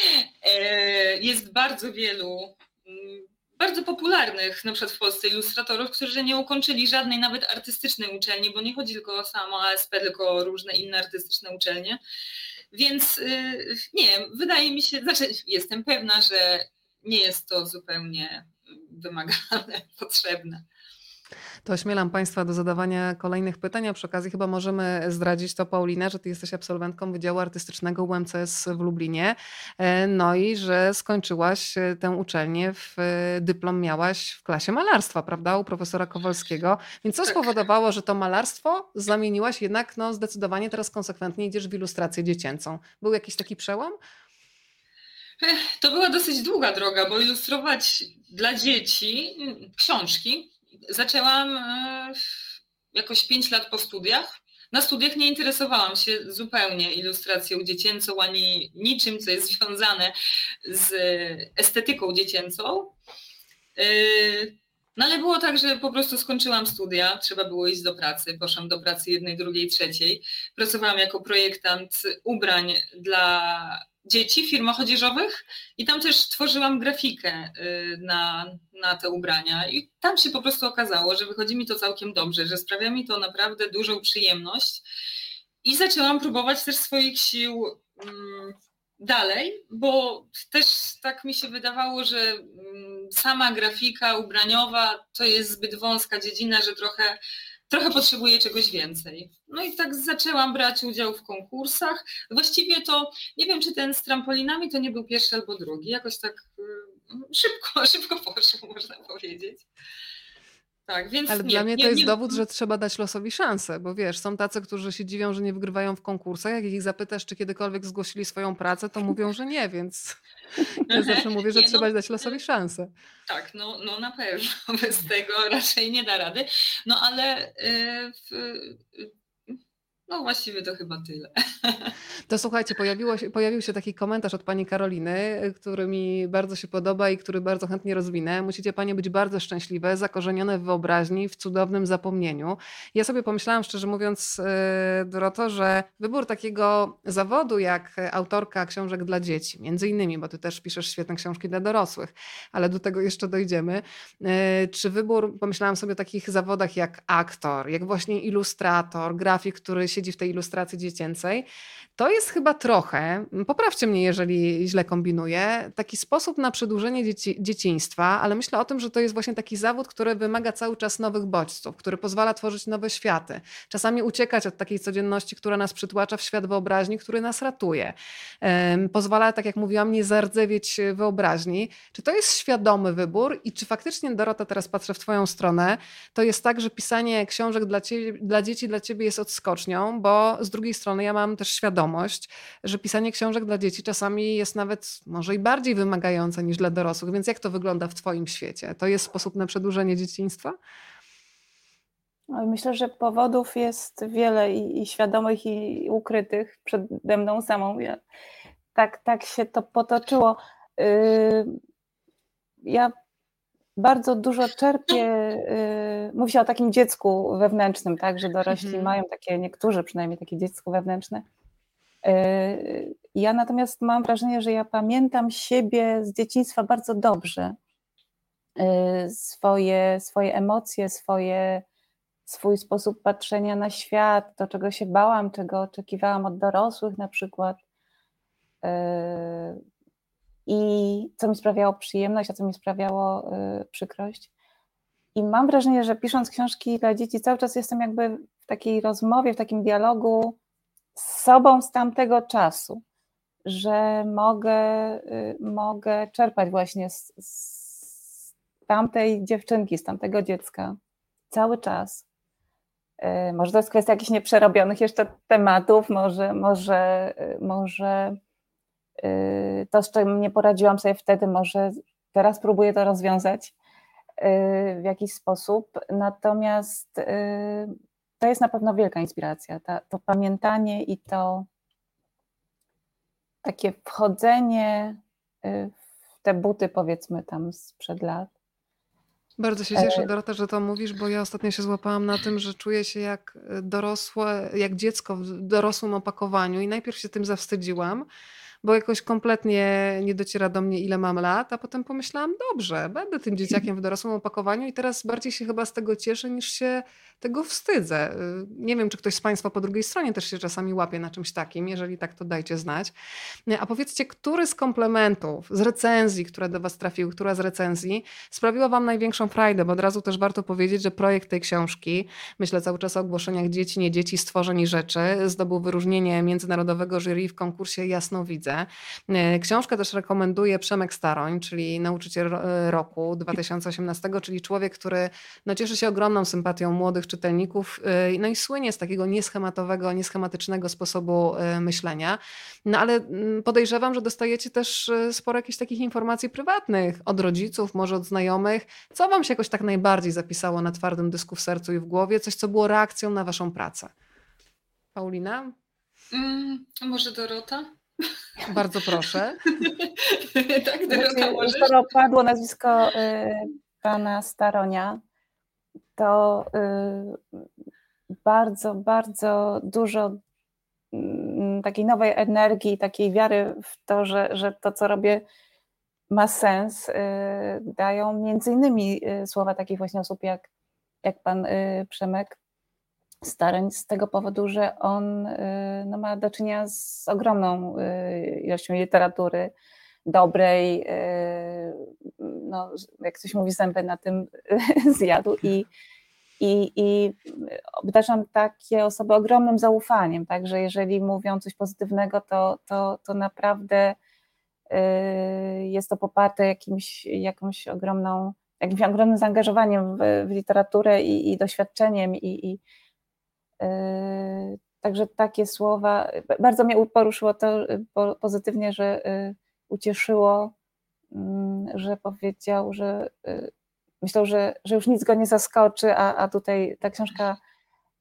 Jest bardzo wielu mm, bardzo popularnych, na przykład w Polsce, ilustratorów, którzy nie ukończyli żadnej nawet artystycznej uczelni, bo nie chodzi tylko o samo ASP, tylko o różne inne artystyczne uczelnie. Więc y, nie, wydaje mi się, znaczy jestem pewna, że nie jest to zupełnie wymagane, potrzebne. To ośmielam Państwa do zadawania kolejnych pytań. A przy okazji chyba możemy zdradzić to, Paulina, że Ty jesteś absolwentką Wydziału Artystycznego UMCS w Lublinie. E, no i że skończyłaś e, tę uczelnię, w, e, dyplom miałaś w klasie malarstwa, prawda, u profesora Kowalskiego. Więc co tak. spowodowało, że to malarstwo zamieniłaś jednak no, zdecydowanie teraz konsekwentnie idziesz w ilustrację dziecięcą? Był jakiś taki przełom? To była dosyć długa droga, bo ilustrować dla dzieci książki zaczęłam e, jakoś 5 lat po studiach. Na studiach nie interesowałam się zupełnie ilustracją dziecięcą ani niczym, co jest związane z estetyką dziecięcą. E, no ale było tak, że po prostu skończyłam studia, trzeba było iść do pracy, poszłam do pracy jednej, drugiej, trzeciej. Pracowałam jako projektant ubrań dla dzieci w firmach odzieżowych i tam też tworzyłam grafikę y, na, na te ubrania. I tam się po prostu okazało, że wychodzi mi to całkiem dobrze, że sprawia mi to naprawdę dużą przyjemność. I zaczęłam próbować też swoich sił mm, dalej, bo też tak mi się wydawało, że mm, sama grafika ubraniowa to jest zbyt wąska dziedzina, że trochę trochę potrzebuję czegoś więcej. No i tak zaczęłam brać udział w konkursach. Właściwie to nie wiem, czy ten z trampolinami to nie był pierwszy albo drugi. Jakoś tak y, szybko, szybko poszło, można powiedzieć. Tak, więc Ale nie, dla mnie to jest nie, dowód, że trzeba dać losowi szansę, bo wiesz, są tacy, którzy się dziwią, że nie wygrywają w konkursach. Jak ich zapytasz, czy kiedykolwiek zgłosili swoją pracę, to mówią, że nie, więc ja zawsze mówię, że nie, trzeba no, dać losowi szansę. Tak, no, no na pewno. Bez tego raczej nie da rady. No ale yy, w, no właściwie to chyba tyle. To słuchajcie, pojawiło się, pojawił się taki komentarz od pani Karoliny, który mi bardzo się podoba i który bardzo chętnie rozwinę. Musicie panie być bardzo szczęśliwe, zakorzenione w wyobraźni, w cudownym zapomnieniu. Ja sobie pomyślałam, szczerze mówiąc, e, Doroto, że wybór takiego zawodu jak autorka książek dla dzieci, między innymi, bo ty też piszesz świetne książki dla dorosłych, ale do tego jeszcze dojdziemy. E, czy wybór, pomyślałam sobie o takich zawodach jak aktor, jak właśnie ilustrator, grafik, który siedzi w tej ilustracji dziecięcej, to jest chyba trochę, poprawcie mnie, jeżeli źle kombinuję, taki sposób na przedłużenie dzieci, dzieciństwa, ale myślę o tym, że to jest właśnie taki zawód, który wymaga cały czas nowych bodźców, który pozwala tworzyć nowe światy. Czasami uciekać od takiej codzienności, która nas przytłacza w świat wyobraźni, który nas ratuje. Pozwala, tak jak mówiłam, nie zardzewieć wyobraźni. Czy to jest świadomy wybór i czy faktycznie, Dorota, teraz patrzę w twoją stronę, to jest tak, że pisanie książek dla, ciebie, dla dzieci dla ciebie jest odskocznią, bo z drugiej strony ja mam też świadomość, że pisanie książek dla dzieci czasami jest nawet może i bardziej wymagające niż dla dorosłych. Więc jak to wygląda w Twoim świecie? To jest sposób na przedłużenie dzieciństwa? Myślę, że powodów jest wiele i, i świadomych, i ukrytych przede mną samą. Ja, tak, tak się to potoczyło. Yy, ja bardzo dużo czerpię, yy, mówi się o takim dziecku wewnętrznym, tak, że dorośli mhm. mają takie, niektórzy przynajmniej takie dziecko wewnętrzne. Yy, ja natomiast mam wrażenie, że ja pamiętam siebie z dzieciństwa bardzo dobrze. Yy, swoje, swoje emocje, swoje, swój sposób patrzenia na świat, to czego się bałam, czego oczekiwałam od dorosłych na przykład. Yy, I co mi sprawiało przyjemność, a co mi sprawiało przykrość. I mam wrażenie, że pisząc książki dla dzieci, cały czas jestem jakby w takiej rozmowie, w takim dialogu z sobą z tamtego czasu, że mogę, y, mogę czerpać właśnie z, z tamtej dziewczynki, z tamtego dziecka cały czas. Y, może to jest kwestia jakichś nieprzerobionych jeszcze tematów, może, może, y, może to, z czym nie poradziłam sobie wtedy, może teraz próbuję to rozwiązać w jakiś sposób. Natomiast to jest na pewno wielka inspiracja. Ta, to pamiętanie i to takie wchodzenie y, w te buty, powiedzmy tam sprzed lat. Bardzo się cieszę, e, Dorota, że to mówisz, bo ja ostatnio się złapałam na tym, że czuję się jak dorosłe, jak dziecko w dorosłym opakowaniu i najpierw się tym zawstydziłam, bo jakoś kompletnie nie dociera do mnie, ile mam lat, a potem pomyślałam, dobrze, będę tym dzieciakiem w dorosłym opakowaniu i teraz bardziej się chyba z tego cieszę, niż się tego wstydzę. Y, nie wiem, czy ktoś z Państwa po drugiej stronie też się czasami łapie na czymś takim. Jeżeli tak, to dajcie znać. Y, a powiedzcie, który z komplementów, z recenzji, które do Was trafiły, która z recenzji sprawiła Wam największą frajdę? Bo od razu też warto powiedzieć, że projekt tej książki, myślę cały czas o ogłoszeniach dzieci, nie dzieci, stworzeń i rzeczy, zdobył wyróżnienie międzynarodowego jury w konkursie Jasno Widzę. Y, książkę też rekomenduje Przemek Staroń, czyli nauczyciel roku 2018, czyli człowiek, który no, cieszy się ogromną sympatią młodych czytelników, y, no i słynie z takiego nieschematowego, nieschematycznego sposobu y, myślenia. No ale mm, podejrzewam, że dostajecie też y, sporo jakichś takich informacji prywatnych od rodziców, może od znajomych. Co wam się jakoś tak najbardziej zapisało na twardym dysku w sercu i w głowie? Coś, co było reakcją na waszą pracę? Paulina? Mm, może Dorota? Bardzo proszę. tak, Dorota, znaczy? Skoro padło nazwisko y, pana Staronia, to y, bardzo, bardzo dużo mm, takiej nowej energii, takiej wiary w to, że, że to, co robię, ma sens, y, dają między innymi y, słowa takich właśnie osób jak, jak pan Przemek Starań, z tego powodu, że on no, ma do czynienia z ogromną ilością literatury, dobrej, no, jak coś mówi, zęby na tym zjadł i, i, i obdarzam takie osoby ogromnym zaufaniem, także jeżeli mówią coś pozytywnego, to, to, to naprawdę y, jest to poparte jakimś, jakąś ogromną, jakimś ogromnym zaangażowaniem w, w literaturę i, i doświadczeniem i, i y, Także takie słowa, bardzo mnie poruszyło to pozytywnie, że y, ucieszyło, mm, że powiedział, że myślał, że, że już nic go nie zaskoczy, a, a tutaj ta książka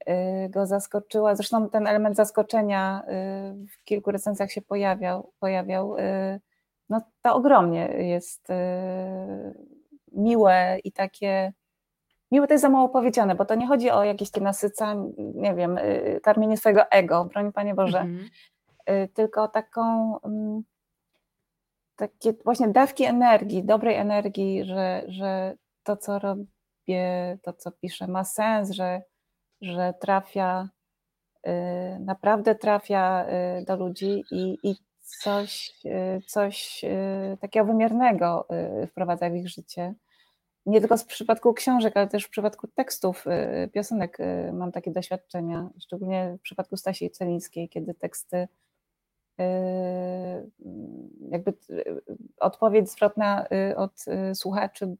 y, go zaskoczyła. Zresztą ten element zaskoczenia y, w kilku recenzjach się pojawiał. pojawiał. Y, no to ogromnie jest miłe i takie. Miłe to jest za mało powiedziane, bo to nie chodzi o jakieś takie nasycanie, nie wiem, karmienie swojego ego, broń Panie Boże, mm -hmm. tylko o taką mm, takie właśnie dawki energii, dobrej energii, że, że to, co robię, to, co piszę, ma sens, że, że trafia, y, naprawdę trafia y, do ludzi i, i coś, y, coś takiego wymiernego wprowadza w ich życie. Nie tylko w przypadku książek, ale też w przypadku tekstów, piosenek mam takie doświadczenia, szczególnie w przypadku Stasi Celińskiej, kiedy teksty jakby odpowiedź zwrotna od słuchaczy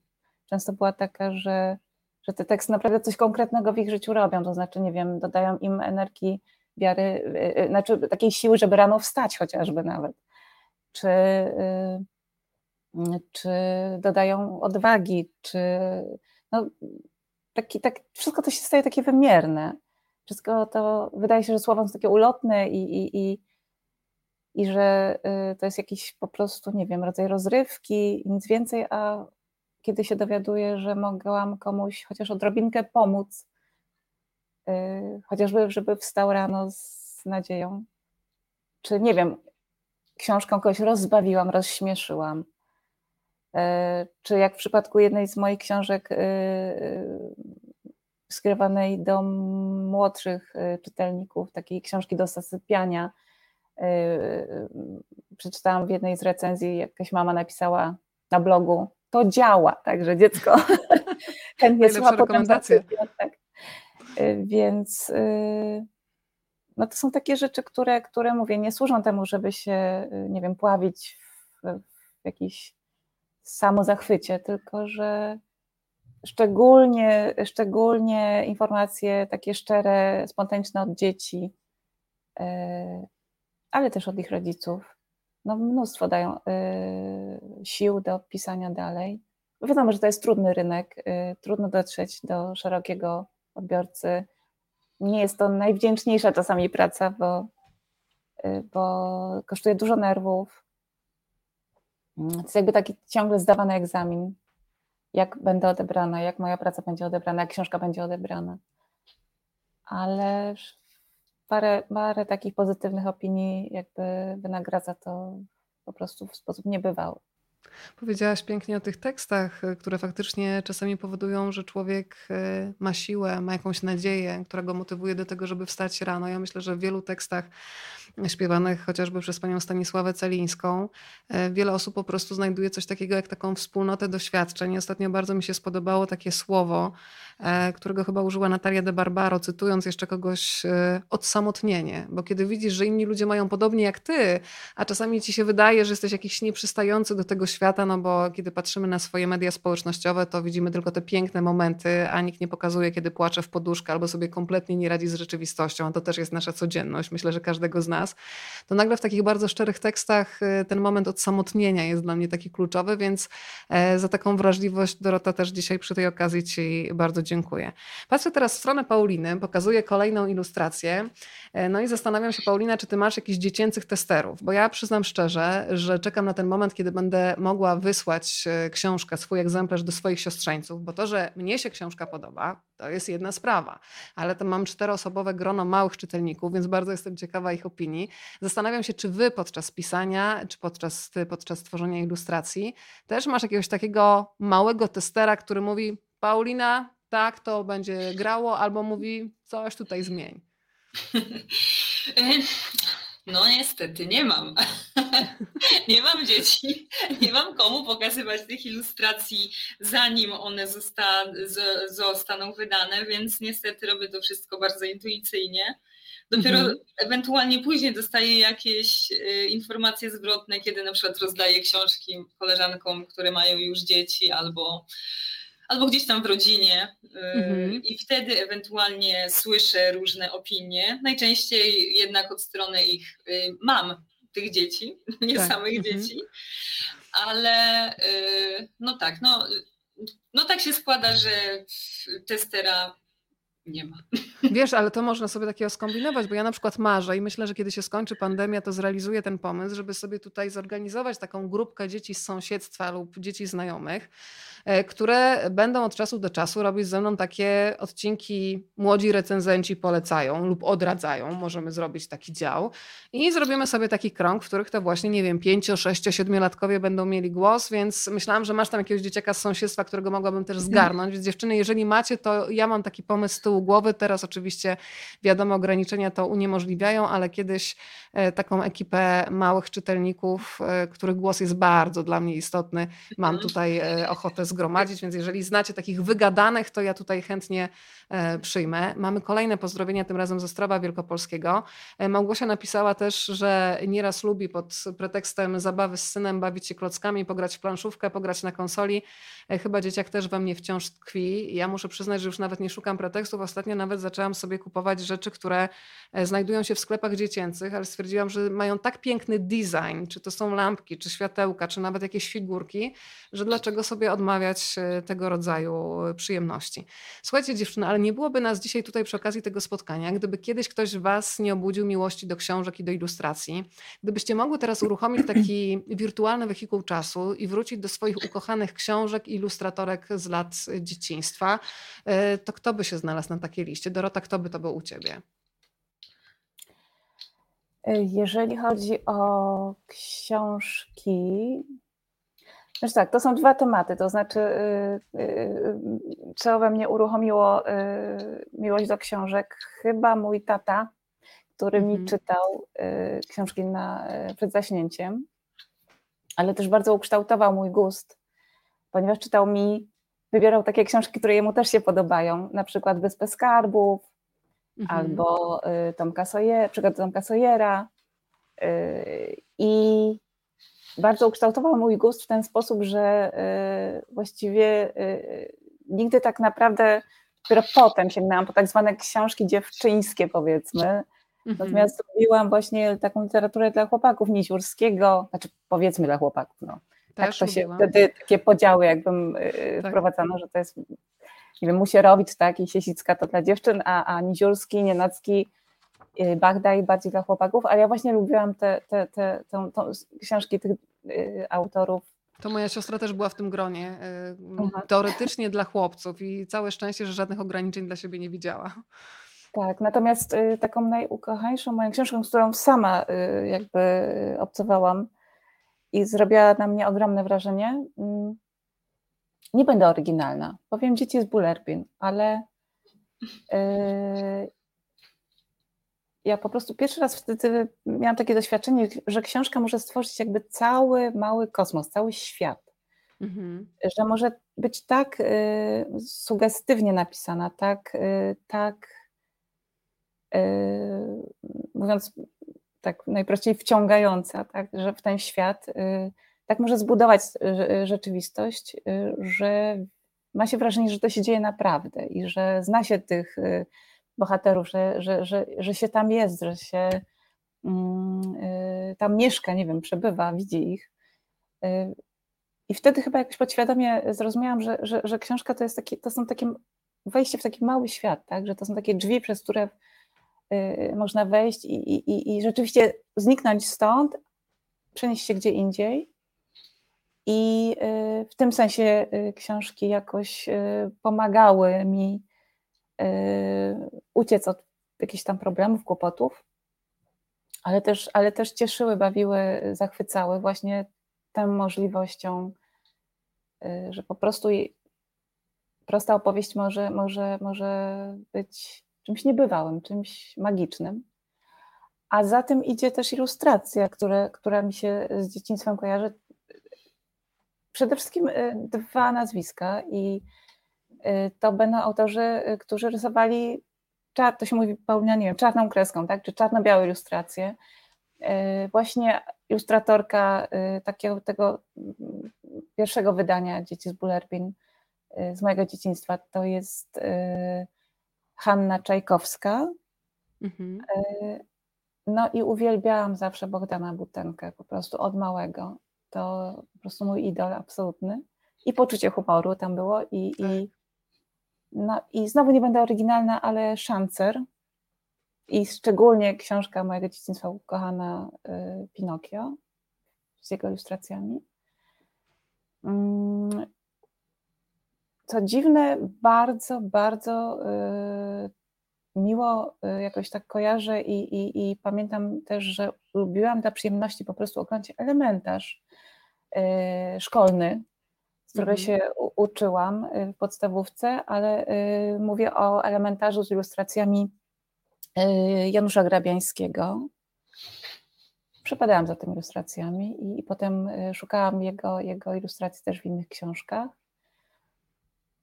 często była taka, że, że te teksty naprawdę coś konkretnego w ich życiu robią, to znaczy, nie wiem, dodają im energii, wiary, znaczy takiej siły, żeby rano wstać chociażby nawet, czy, czy dodają odwagi, czy no, taki, tak, wszystko to się staje takie wymierne. Wszystko to wydaje się, że słowa są takie ulotne i, i, i, i że y, to jest jakiś po prostu, nie wiem, rodzaj rozrywki nic więcej, a kiedy się dowiaduję, że mogłam komuś chociaż odrobinkę pomóc, y, chociażby, żeby wstał rano z nadzieją, czy nie wiem, książką kogoś rozbawiłam, rozśmieszyłam, y, czy jak w przypadku jednej z moich książek skierowanej do młodszych czytelników, takiej książki do zasypiania, przeczytałam w jednej z recenzji, jakaś mama napisała na blogu, to działa, także dziecko chętnie słucha potem tak. Więc y, no to są takie rzeczy, które, które mówię, nie służą temu, żeby się, y, nie wiem, pławić w, w jakiś samozachwycie, tylko że szczególnie, szczególnie informacje takie szczere, spontaniczne od dzieci, y, ale też od ich rodziców, no mnóstwo dają y, sił do pisania dalej. Wiadomo, że to jest trudny rynek, y, trudno dotrzeć do szerokiego odbiorcy. Nie jest to najwdzięczniejsza czasami praca, bo, y, bo kosztuje dużo nerwów. To jest jakby taki ciągle zdawany egzamin, jak będę odebrana, jak moja praca będzie odebrana, jak książka będzie odebrana. Ale parę, parę takich pozytywnych opinii jakby wynagradza to po prostu w sposób niebywały. Powiedziałaś pięknie o tych tekstach, y, które faktycznie czasami powodują, że człowiek y, ma siłę, ma jakąś nadzieję, która go motywuje do tego, żeby wstać rano. Ja myślę, że w wielu tekstach śpiewanych chociażby przez panią Stanisławę Celińską, y, wiele osób po prostu znajduje coś takiego jak taką wspólnotę doświadczeń. Ostatnio bardzo mi się spodobało takie słowo, którego chyba użyła Natalia de Barbaro, cytując jeszcze kogoś, odsamotnienie. Bo kiedy widzisz, że inni ludzie mają podobnie jak ty, a czasami ci się wydaje, że jesteś jakiś nieprzystający do tego świata, no bo kiedy patrzymy na swoje media społecznościowe, to widzimy tylko te piękne momenty, a nikt nie pokazuje, kiedy płacze w poduszkę albo sobie kompletnie nie radzi z rzeczywistością, a to też jest nasza codzienność, myślę, że każdego z nas, to nagle w takich bardzo szczerych tekstach y, ten moment odsamotnienia jest dla mnie taki kluczowy, więc e, za taką wrażliwość Dorota też dzisiaj przy tej okazji Ci bardzo dziękuję. Patrzę teraz w stronę Pauliny, pokazuję kolejną ilustrację, e, no i zastanawiam się Paulina, czy Ty masz jakichś dziecięcych testerów, bo ja przyznam szczerze, że czekam na ten moment, kiedy będę mogła wysłać e, książkę, swój egzemplarz do swoich siostrzeńców, bo to, że mnie się książka podoba, to jest jedna sprawa, ale to mam czteroosobowe grono małych czytelników, więc bardzo jestem ciekawa ich opinii. Zastanawiam się, czy wy podczas pisania, czy podczas, podczas tworzenia ilustracji też masz jakiegoś takiego małego testera, który mówi Paulina, tak, to będzie grało, albo mówi coś tutaj zmień. No niestety nie mam. nie mam dzieci, nie mam komu pokazywać tych ilustracji, zanim one zosta zostaną wydane, więc niestety robię to wszystko bardzo intuicyjnie. Dopiero mhm. ewentualnie później dostaję jakieś y, informacje zwrotne, kiedy na przykład rozdaję książki koleżankom, które mają już dzieci albo albo gdzieś tam w rodzinie y, mhm. i wtedy ewentualnie słyszę różne opinie. Najczęściej jednak od strony ich y, mam, tych dzieci, nie tak. samych mhm. dzieci, ale y, no tak, no, no tak się składa, że testera nie ma. Wiesz, ale to można sobie takiego skombinować, bo ja na przykład marzę i myślę, że kiedy się skończy pandemia, to zrealizuję ten pomysł, żeby sobie tutaj zorganizować taką grupkę dzieci z sąsiedztwa lub dzieci znajomych, które będą od czasu do czasu robić ze mną takie odcinki młodzi recenzenci polecają lub odradzają. Możemy zrobić taki dział i zrobimy sobie taki krąg, w których to właśnie, nie wiem, pięcio, sześcio, siedmiolatkowie będą mieli głos, więc myślałam, że masz tam jakiegoś dzieciaka z sąsiedztwa, którego mogłabym też zgarnąć, więc dziewczyny, jeżeli macie, to ja mam taki pomysł z tyłu głowy. Teraz oczywiście wiadomo, ograniczenia to uniemożliwiają, ale kiedyś e, taką ekipę małych czytelników, e, których głos jest bardzo dla mnie istotny, mam mhm. tutaj ochotę zgromadzić zgromadzić, więc jeżeli znacie takich wygadanych, to ja tutaj chętnie przyjmę. Mamy kolejne pozdrowienia, tym razem ze Ostrowa Wielkopolskiego. E, Małgosia napisała też, że nieraz lubi pod pretekstem zabawy z synem bawić się klockami, pograć w planszówkę, pograć na konsoli. E, chyba dzieciak też we mnie wciąż tkwi. Ja muszę przyznać, że już nawet nie szukam pretekstów. Ostatnio nawet zaczęłam sobie kupować rzeczy, które e, znajdują się w sklepach dziecięcych, ale stwierdziłam, że mają tak piękny design, czy to są lampki, czy światełka, czy nawet jakieś figurki, że dlaczego sobie odmawiać e, tego rodzaju przyjemności. Słuchajcie dziewczyny, ale nie byłoby nas dzisiaj tutaj przy okazji tego spotkania, gdyby kiedyś ktoś was nie obudził miłości do książek i do ilustracji. Gdybyście mogły teraz uruchomić taki wirtualny wehikuł czasu i wrócić do swoich ukochanych książek i ilustratorek z lat dzieciństwa, e, to kto by się znalazł na takiej liście? Dorota, kto by to był u ciebie? Jeżeli chodzi o książki, znaczy tak, to są dwa tematy, to znaczy yy, yy, co we mnie uruchomiło yy, miłość do książek? Chyba mój tata, który mi mhm. czytał y, książki na, y, przed zaśnięciem, ale też bardzo ukształtował mój gust, ponieważ czytał mi, wybierał takie książki, które jemu też się podobają, na przykład Wyspę Skarbów, mhm. albo y, Tomka Sojera, przykład Tomka Sojera i bardzo ukształtował mój gust w ten sposób, że właściwie nigdy tak naprawdę dopiero potem sięgnęłam po tak zwane książki dziewczyńskie, powiedzmy, Mhm. Natomiast robiłam właśnie taką literaturę dla chłopaków Niziurskiego, znaczy powiedzmy dla chłopaków, no. tak to się wtedy takie podziały jakbym y, tak. wprowadzano, że to jest, nie wiem, Musierowicz, tak, i Siesicka to dla dziewczyn, a, a Niziurski, Nienacki, y, Bagdaj bardziej dla chłopaków, ale ja właśnie lubiłam te, te, te, te, te książki tych y, autorów to moja siostra też była w tym gronie. Teoretycznie dla chłopców i całe szczęście, że żadnych ograniczeń dla siebie nie widziała. Tak, natomiast y, taką najukochańszą moją książką, z którą sama y, jakby obcowałam i zrobiła na mnie ogromne wrażenie, mm, nie będę oryginalna, powiem Dzieci z Bullerbin, ale y, ja po prostu pierwszy raz wtedy miałam takie doświadczenie, że książka może stworzyć jakby cały mały kosmos, cały świat. Mhm. Że może być tak sugestywnie napisana, tak, tak Y, mówiąc tak najprościej wciągająca, tak, że w ten świat y, tak może zbudować y, rzeczywistość, że ma się wrażenie, że to się dzieje naprawdę i że zna się tych bohaterów, że, że, że, że się tam jest, że się mm, tam mieszka, nie wiem, przebywa, widzi ich. I wtedy chyba jakoś podświadomie zrozumiałam, że, że, że książka to, jest taki, to są takie wejście w taki mały świat, tak? że to są takie drzwi, przez które Y, można wejść i, i, i rzeczywiście zniknąć stąd, przenieść się gdzie indziej. I y, w tym sensie y, książki jakoś pomagały mi uciec od jakichś tam problemów, kłopotów, ale też, ale też cieszyły, bawiły, zachwycały właśnie tą możliwością, że po prostu prosta opowieść może, może, może być czymś niebywałym, czymś magicznym. A za tym idzie też ilustracja, które, która mi się z dzieciństwem kojarzy. Przede wszystkim y, dwa nazwiska i y, to będą autorzy, y, którzy rysowali, to się mówi Paulina, nie wiem, czarną kreską, tak, czy czarno-białe ilustracje. Właśnie ilustratorka takiego tego pierwszego wydania Dzieci z Bullerbin z mojego dzieciństwa to jest Hanna Czajkowska. Mhm. No i uwielbiałam zawsze Bogdana Butenkę, po prostu od małego. To po prostu mój idol absolutny. I poczucie humoru tam było i, tak. i no i znowu nie będę oryginalna, ale Szancer i szczególnie książka mojego dzieciństwa ukochana y, Pinokio z jego ilustracjami. Mm, co dziwne, bardzo, bardzo y, miło y, jakoś tak kojarzę i, i, i, pamiętam też, że lubiłam dla przyjemności po prostu oglądać elementarz szkolny, którego mhm. się uczyłam w podstawówce, ale mówię o elementarzu z ilustracjami Janusza Grabiańskiego. Przepadałam za tymi ilustracjami i, i potem szukałam jego, jego ilustracji też w innych książkach.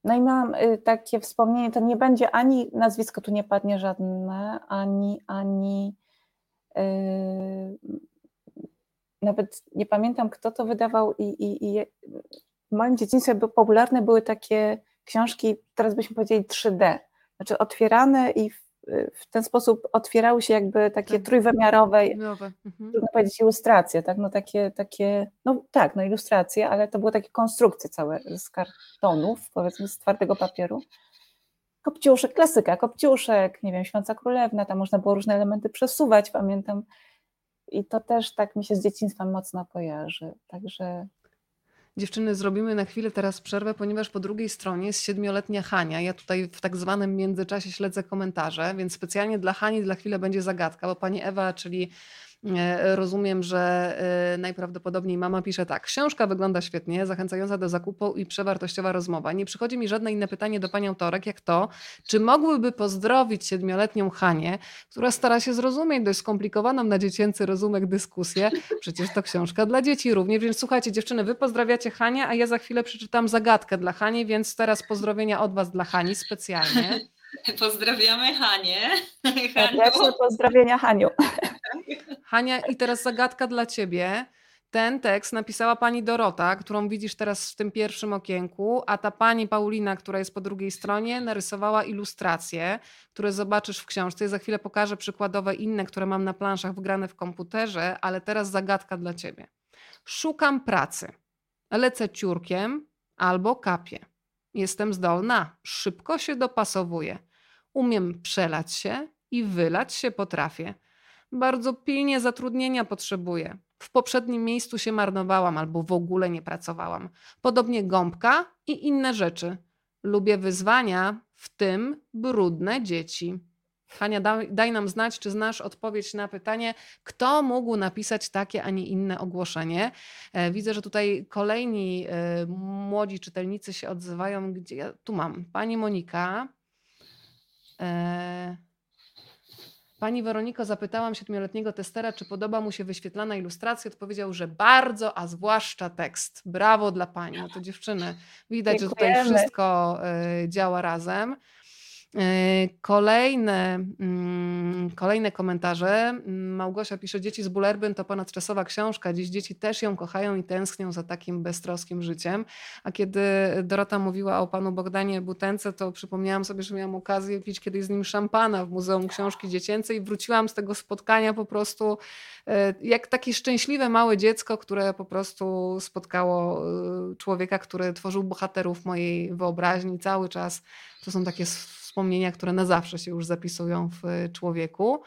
No i mam y, takie wspomnienie, to nie będzie ani nazwisko tu nie padnie żadne, ani, ani yy, nawet nie pamiętam, kto to wydawał i, i, i w moim dzieciństwie popularne były takie książki, teraz byśmy powiedzieli 3D, znaczy otwierane i w, w ten sposób otwierały się jakby takie tak. trójwymiarowe, mhm. trudno powiedzieć ilustracje, tak, no takie, takie, no tak, no ilustracje, ale to były takie konstrukcje całe z kartonów, powiedzmy z twardego papieru. Kopciuszek, klasyka, kopciuszek, nie wiem, Świąca Królewna, tam można było różne elementy przesuwać, pamiętam. I to też tak mi się z dzieciństwem mocno kojarzy, także Dziewczyny, zrobimy na chwilę teraz przerwę, ponieważ po drugiej stronie jest siedmioletnia Hania. Ja tutaj w tak zwanym międzyczasie śledzę komentarze, więc specjalnie dla Hani dla chwilę będzie zagadka, bo pani Ewa, czyli rozumiem, że e, najprawdopodobniej mama pisze tak. Książka wygląda świetnie, zachęcająca do zakupu i przewartościowa rozmowa. Nie przychodzi mi żadne inne pytanie do pani autorek, jak to, czy mogłyby pozdrowić siedmioletnią Hanię, która stara się zrozumieć dość skomplikowaną na dziecięcy rozumek dyskusję. Przecież to książka dla dzieci również. Więc słuchajcie, dziewczyny, wy pozdrawiacie Hanię, a ja za chwilę przeczytam zagadkę dla Hani, więc teraz pozdrowienia od was dla Hani specjalnie. Pozdrawiamy Hanię. Haniu. Pozdrowienia Haniu. Hania, i teraz zagadka dla ciebie. Ten tekst napisała pani Dorota, którą widzisz teraz w tym pierwszym okienku, a ta pani Paulina, która jest po drugiej stronie, narysowała ilustracje, które zobaczysz w książce. Ja za chwilę pokażę przykładowe inne, które mam na planszach wgrane w komputerze, ale teraz zagadka dla ciebie. Szukam pracy. Lecę ciurkiem albo kapię. Jestem zdolna, szybko się dopasowuję. Umiem przelać się i wylać się potrafię. Bardzo pilnie zatrudnienia potrzebuję. W poprzednim miejscu się marnowałam albo w ogóle nie pracowałam. Podobnie gąbka i inne rzeczy. Lubię wyzwania, w tym brudne dzieci. Hania, daj, nam znać, czy znasz odpowiedź na pytanie, kto mógł napisać takie, a nie inne ogłoszenie. E, widzę, że tutaj kolejni e, młodzi czytelnicy się odzywają. Gdzie ja tu mam? Pani Monika. E, Pani Weroniko, zapytałam siedmioletniego testera, czy podoba mu się wyświetlana ilustracja. Odpowiedział, że bardzo, a zwłaszcza tekst. Brawo dla pani. No to dziewczyny, widać, Dziękujemy. że tutaj wszystko działa razem. E, kolejne, mm, kolejne komentarze. Małgosia pisze, dzieci z Bulerbyn to ponadczasowa książka. Dziś dzieci też ją kochają i tęsknią za takim beztroskim życiem. A kiedy Dorota mówiła o panu Bogdanie Butence, to przypomniałam sobie, że miałam okazję pić kiedyś z nim szampana w Muzeum Książki Dziecięcej i wróciłam z tego spotkania po prostu e, jak takie szczęśliwe małe dziecko, które po prostu spotkało e, człowieka, który tworzył bohaterów mojej wyobraźni cały czas. To są takie wspomnienia, które na zawsze się już zapisują w człowieku.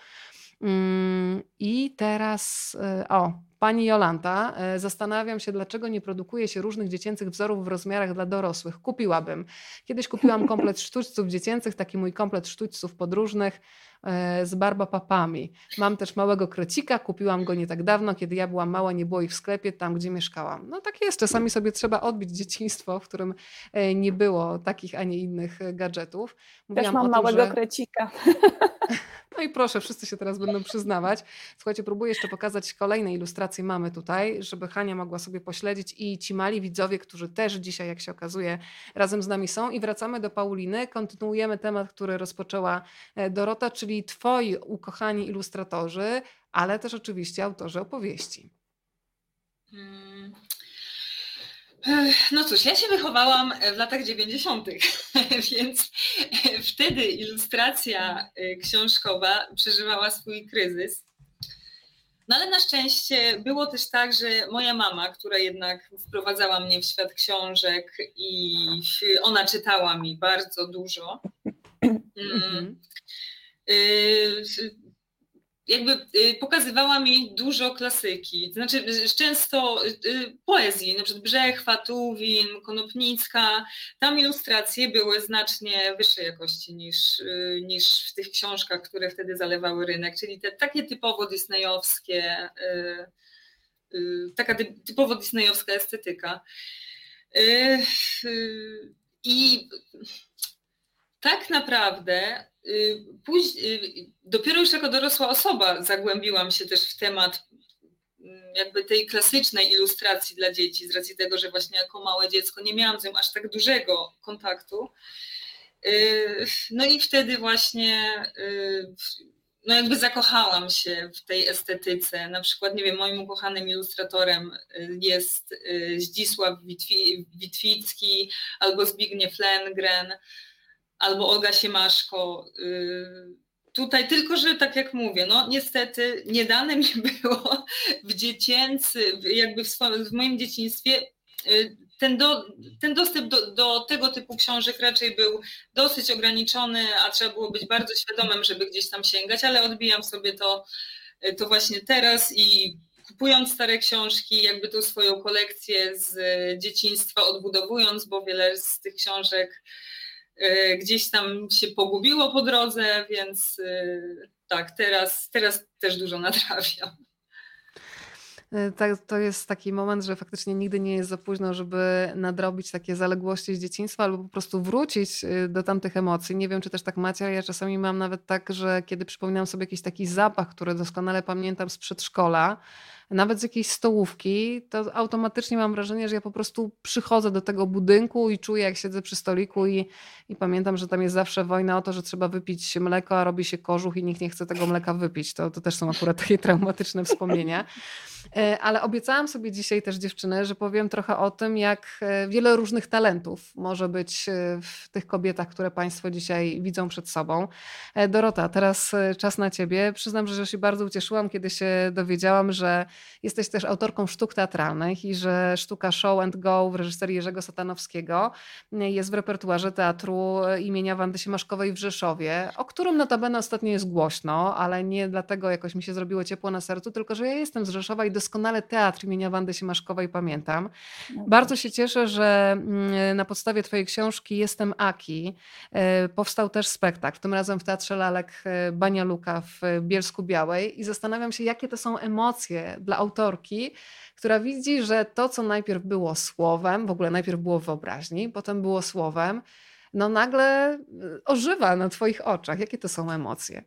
Mm, I teraz, e, o, Pani Jolanta, e, zastanawiam się, dlaczego nie produkuje się różnych dziecięcych wzorów w rozmiarach dla dorosłych. Kupiłabym. Kiedyś kupiłam komplet sztućców dziecięcych, taki mój komplet sztućców podróżnych. E, z barbapapami. Mam też małego krecika, kupiłam go nie tak dawno, kiedy ja byłam mała, nie było ich w sklepie, tam gdzie mieszkałam. No tak jest, czasami sobie trzeba odbić dzieciństwo, w którym e, nie było takich, a nie innych gadżetów. Mówiłam też mam tym, małego że... krecika. No i proszę, wszyscy się teraz będą przyznawać. Słuchajcie, próbuję jeszcze pokazać kolejne ilustracje mamy tutaj, żeby Hania mogła sobie pośledzić i ci mali widzowie, którzy też dzisiaj, jak się okazuje, razem z nami są. I wracamy do Pauliny. Kontynuujemy temat, który rozpoczęła e, Dorota, czyli twoi ukochani ilustratorzy, ale też oczywiście autorzy opowieści. Hmm. No cóż, ja się wychowałam w latach 90., więc wtedy ilustracja książkowa przeżywała swój kryzys. No ale na szczęście było też tak, że moja mama, która jednak wprowadzała mnie w świat książek i ona czytała mi bardzo dużo, mm, mhm. y, jakby y, pokazywała mi dużo klasyki, znaczy często y, poezji, na przykład Brzechwa, Tuwin, Konopnicka. Tam ilustracje były znacznie wyższej jakości niż, y, niż w tych książkach, które wtedy zalewały rynek, czyli te takie typowo disneyowskie, taka typowo disneyowska estetyka. I tak naprawdę Y, dopiero już jako dorosła osoba zagłębiłam się też w temat mm, jakby tej klasycznej ilustracji dla dzieci, z racji tego, że właśnie jako małe dziecko nie miałam z nią aż tak dużego kontaktu. Y, no i wtedy właśnie y, no jakby zakochałam się w tej estetyce. Na przykład, nie wiem, moim ukochanym ilustratorem jest Zdzisław Witwicki albo Zbigniew Lengren. Albo Olga Siemaszko. Tutaj tylko, że tak jak mówię, no niestety nie dane mi było w dziecięcy, jakby w, swoim, w moim dzieciństwie ten, do, ten dostęp do, do, tego typu książek raczej był dosyć ograniczony, a trzeba było być bardzo świadomym, żeby gdzieś tam sięgać, ale odbijam sobie to, to właśnie teraz i kupując stare książki, jakby tą swoją kolekcję z dzieciństwa odbudowując, bo wiele z tych książek gdzieś tam się pogubiło po drodze, więc e, tak, teraz, teraz też dużo nadrabiam. E, tak, to jest taki moment, że faktycznie nigdy nie jest za późno, żeby nadrobić takie zaległości z dzieciństwa albo po prostu wrócić e, do tamtych emocji. Nie wiem, czy też tak macie, ja czasami mam nawet tak, że kiedy przypominam sobie jakiś taki zapach, który doskonale pamiętam z przedszkola, nawet z jakiejś stołówki, to automatycznie mam wrażenie, że ja po prostu przychodzę do tego budynku i czuję, jak siedzę przy stoliku i, i pamiętam, że tam jest zawsze wojna o to, że trzeba wypić mleko, a robi się kożuch i nikt nie chce tego mleka wypić. To, to też są akurat takie traumatyczne wspomnienia. E, ale obiecałam sobie dzisiaj też dziewczyny, że powiem trochę o tym, jak e, wiele różnych talentów może być e, w tych kobietach, które Państwo dzisiaj widzą przed sobą. Dorota, teraz czas na Ciebie. Przyznam, że się bardzo ucieszyłam, kiedy się dowiedziałam, że jesteś też autorką sztuk teatralnych i że sztuka Show and Go w reżyserii Jerzego Satanowskiego jest w repertuarze teatru imienia Wandy Siemaszkowej w Rzeszowie, o którym notabene ostatnio jest głośno, ale nie dlatego jakoś mi się zrobiło ciepło na sercu, tylko że ja jestem z Rzeszowa i doskonale teatr imienia Wandy Siemaszkowej pamiętam. No Bardzo tak. się cieszę, że mm, na podstawie Twojej książki Jestem Aki e, powstał też spektakl, tym razem w Teatrze Lalek e, Banialuka w Bielsku Białej i zastanawiam się, jakie to są emocje dla autorki, która widzi, że to, co najpierw było słowem, w ogóle najpierw było w wyobraźni, potem było słowem, no nagle e, ożywa na Twoich oczach. Jakie to są emocje?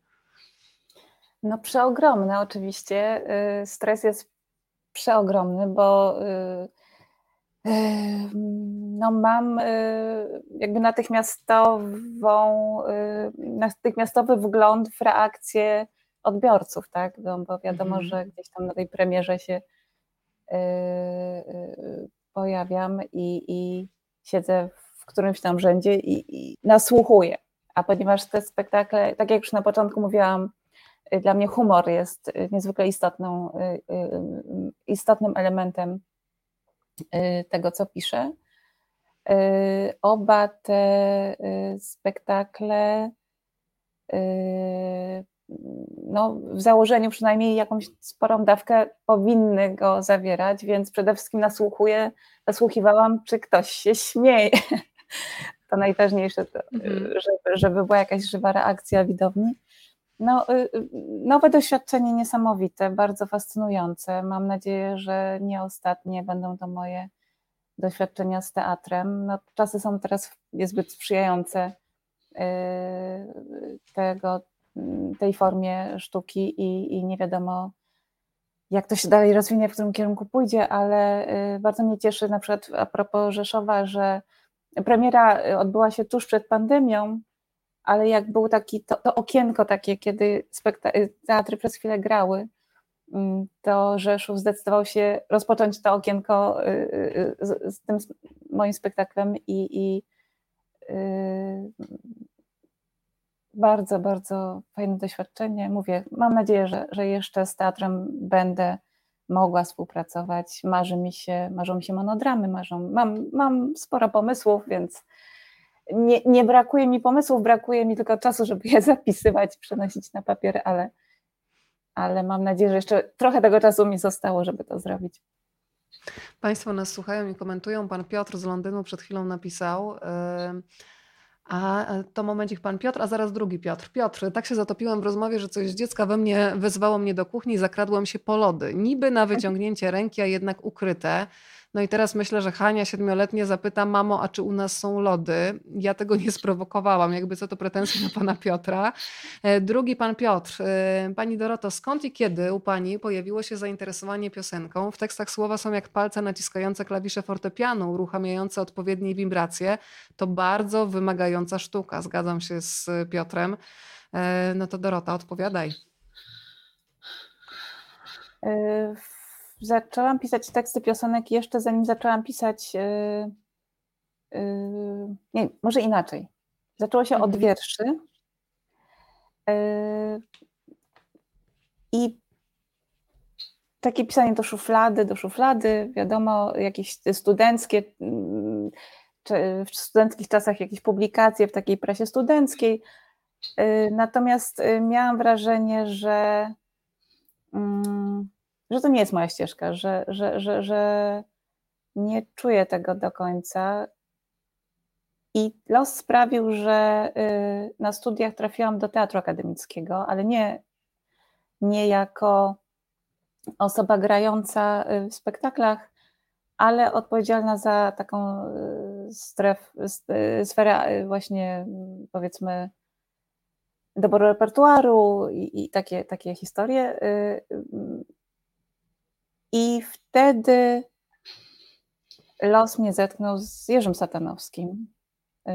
No przeogromne oczywiście. Stres jest przeogromny, bo y, y, no mam y, jakby natychmiastową, natychmiastowy wgląd w reakcję odbiorców, tak? No, bo wiadomo, mhm. że gdzieś tam na tej premierze się pojawiam i, i siedzę w którymś tam rzędzie i, i nasłuchuję. A ponieważ te spektakle, tak jak już na początku mówiłam, dla mnie humor jest y, niezwykle istotną, y, y, istotnym elementem tego, co piszę. Oba te spektakle no, w założeniu przynajmniej jakąś sporą dawkę powinny go zawierać, więc przede wszystkim nasłuchuję, nasłuchiwałam, czy ktoś się śmieje. To najważniejsze, mhm. żeby, żeby była jakaś żywa reakcja widowni. No, y, y, nowe doświadczenie niesamowite, bardzo fascynujące. Mam nadzieję, że nie ostatnie będą to moje doświadczenia z teatrem. No, czasy są teraz niezbyt sprzyjające y, tego, tej formie sztuki i, i nie wiadomo, jak to się dalej rozwinie, w którym kierunku pójdzie, ale bardzo mnie cieszy na przykład a propos Rzeszowa, że premiera odbyła się tuż przed pandemią, ale jak był taki, to, to okienko takie, kiedy teatry przez chwilę grały, mm, to Rzeszów zdecydował się rozpocząć to okienko y, y, y, z, z tym moim spektaklem i, i bardzo, bardzo fajne doświadczenie. Mówię, mam nadzieję, że, że jeszcze z teatrem będę mogła współpracować. Marzy mi się, marzą mi się monodramy, marzą, mam, mam sporo pomysłów, więc nie, nie brakuje mi pomysłów, brakuje mi tylko czasu, żeby je zapisywać, przenosić na papier, ale, ale mam nadzieję, że jeszcze trochę tego czasu mi zostało, żeby to zrobić. Państwo nas słuchają i komentują. Pan Piotr z Londynu przed chwilą napisał. A to momencik pan Piotr, a zaraz drugi Piotr. Piotr, tak się zatopiłem w rozmowie, że coś z dziecka we mnie wezwało mnie do kuchni, zakradłem się po lody. Niby na wyciągnięcie ręki, a jednak ukryte. No i teraz myślę, że Hania siedmioletnie zapyta, mamo, a czy u nas są lody? Ja tego nie sprowokowałam, jakby co to pretensje na pana Piotra. E, drugi pan Piotr. E, pani Doroto, skąd i kiedy u pani pojawiło się zainteresowanie piosenką? W tekstach słowa są jak palce naciskające klawisze fortepianu, uruchamiające odpowiednie wibracje. To bardzo wymagająca sztuka, zgadzam się z Piotrem. E, no to Dorota, odpowiadaj zaczęłam pisać teksty piosenek jeszcze zanim zaczęłam pisać. Yy, yy, nie, może inaczej. Zaczęło się od mhm. wierszy. E, I takie pisanie do szuflady, do szuflady, wiadomo, jakieś studenckie, mm, w studenckich czasach jakieś publikacje w takiej prasie studenckiej. Natomiast miałam wrażenie, że, mm, że to nie jest moja ścieżka, że, że, że, że nie czuję tego do końca. I los sprawił, że y, na studiach trafiłam do teatru akademickiego, ale nie, nie jako osoba grająca y, w spektaklach, ale odpowiedzialna za taką y, stref, sferę właśnie powiedzmy doboru repertuaru i, i takie, takie historie. I wtedy los mnie zetknął z Jerzym Satanowskim. Y,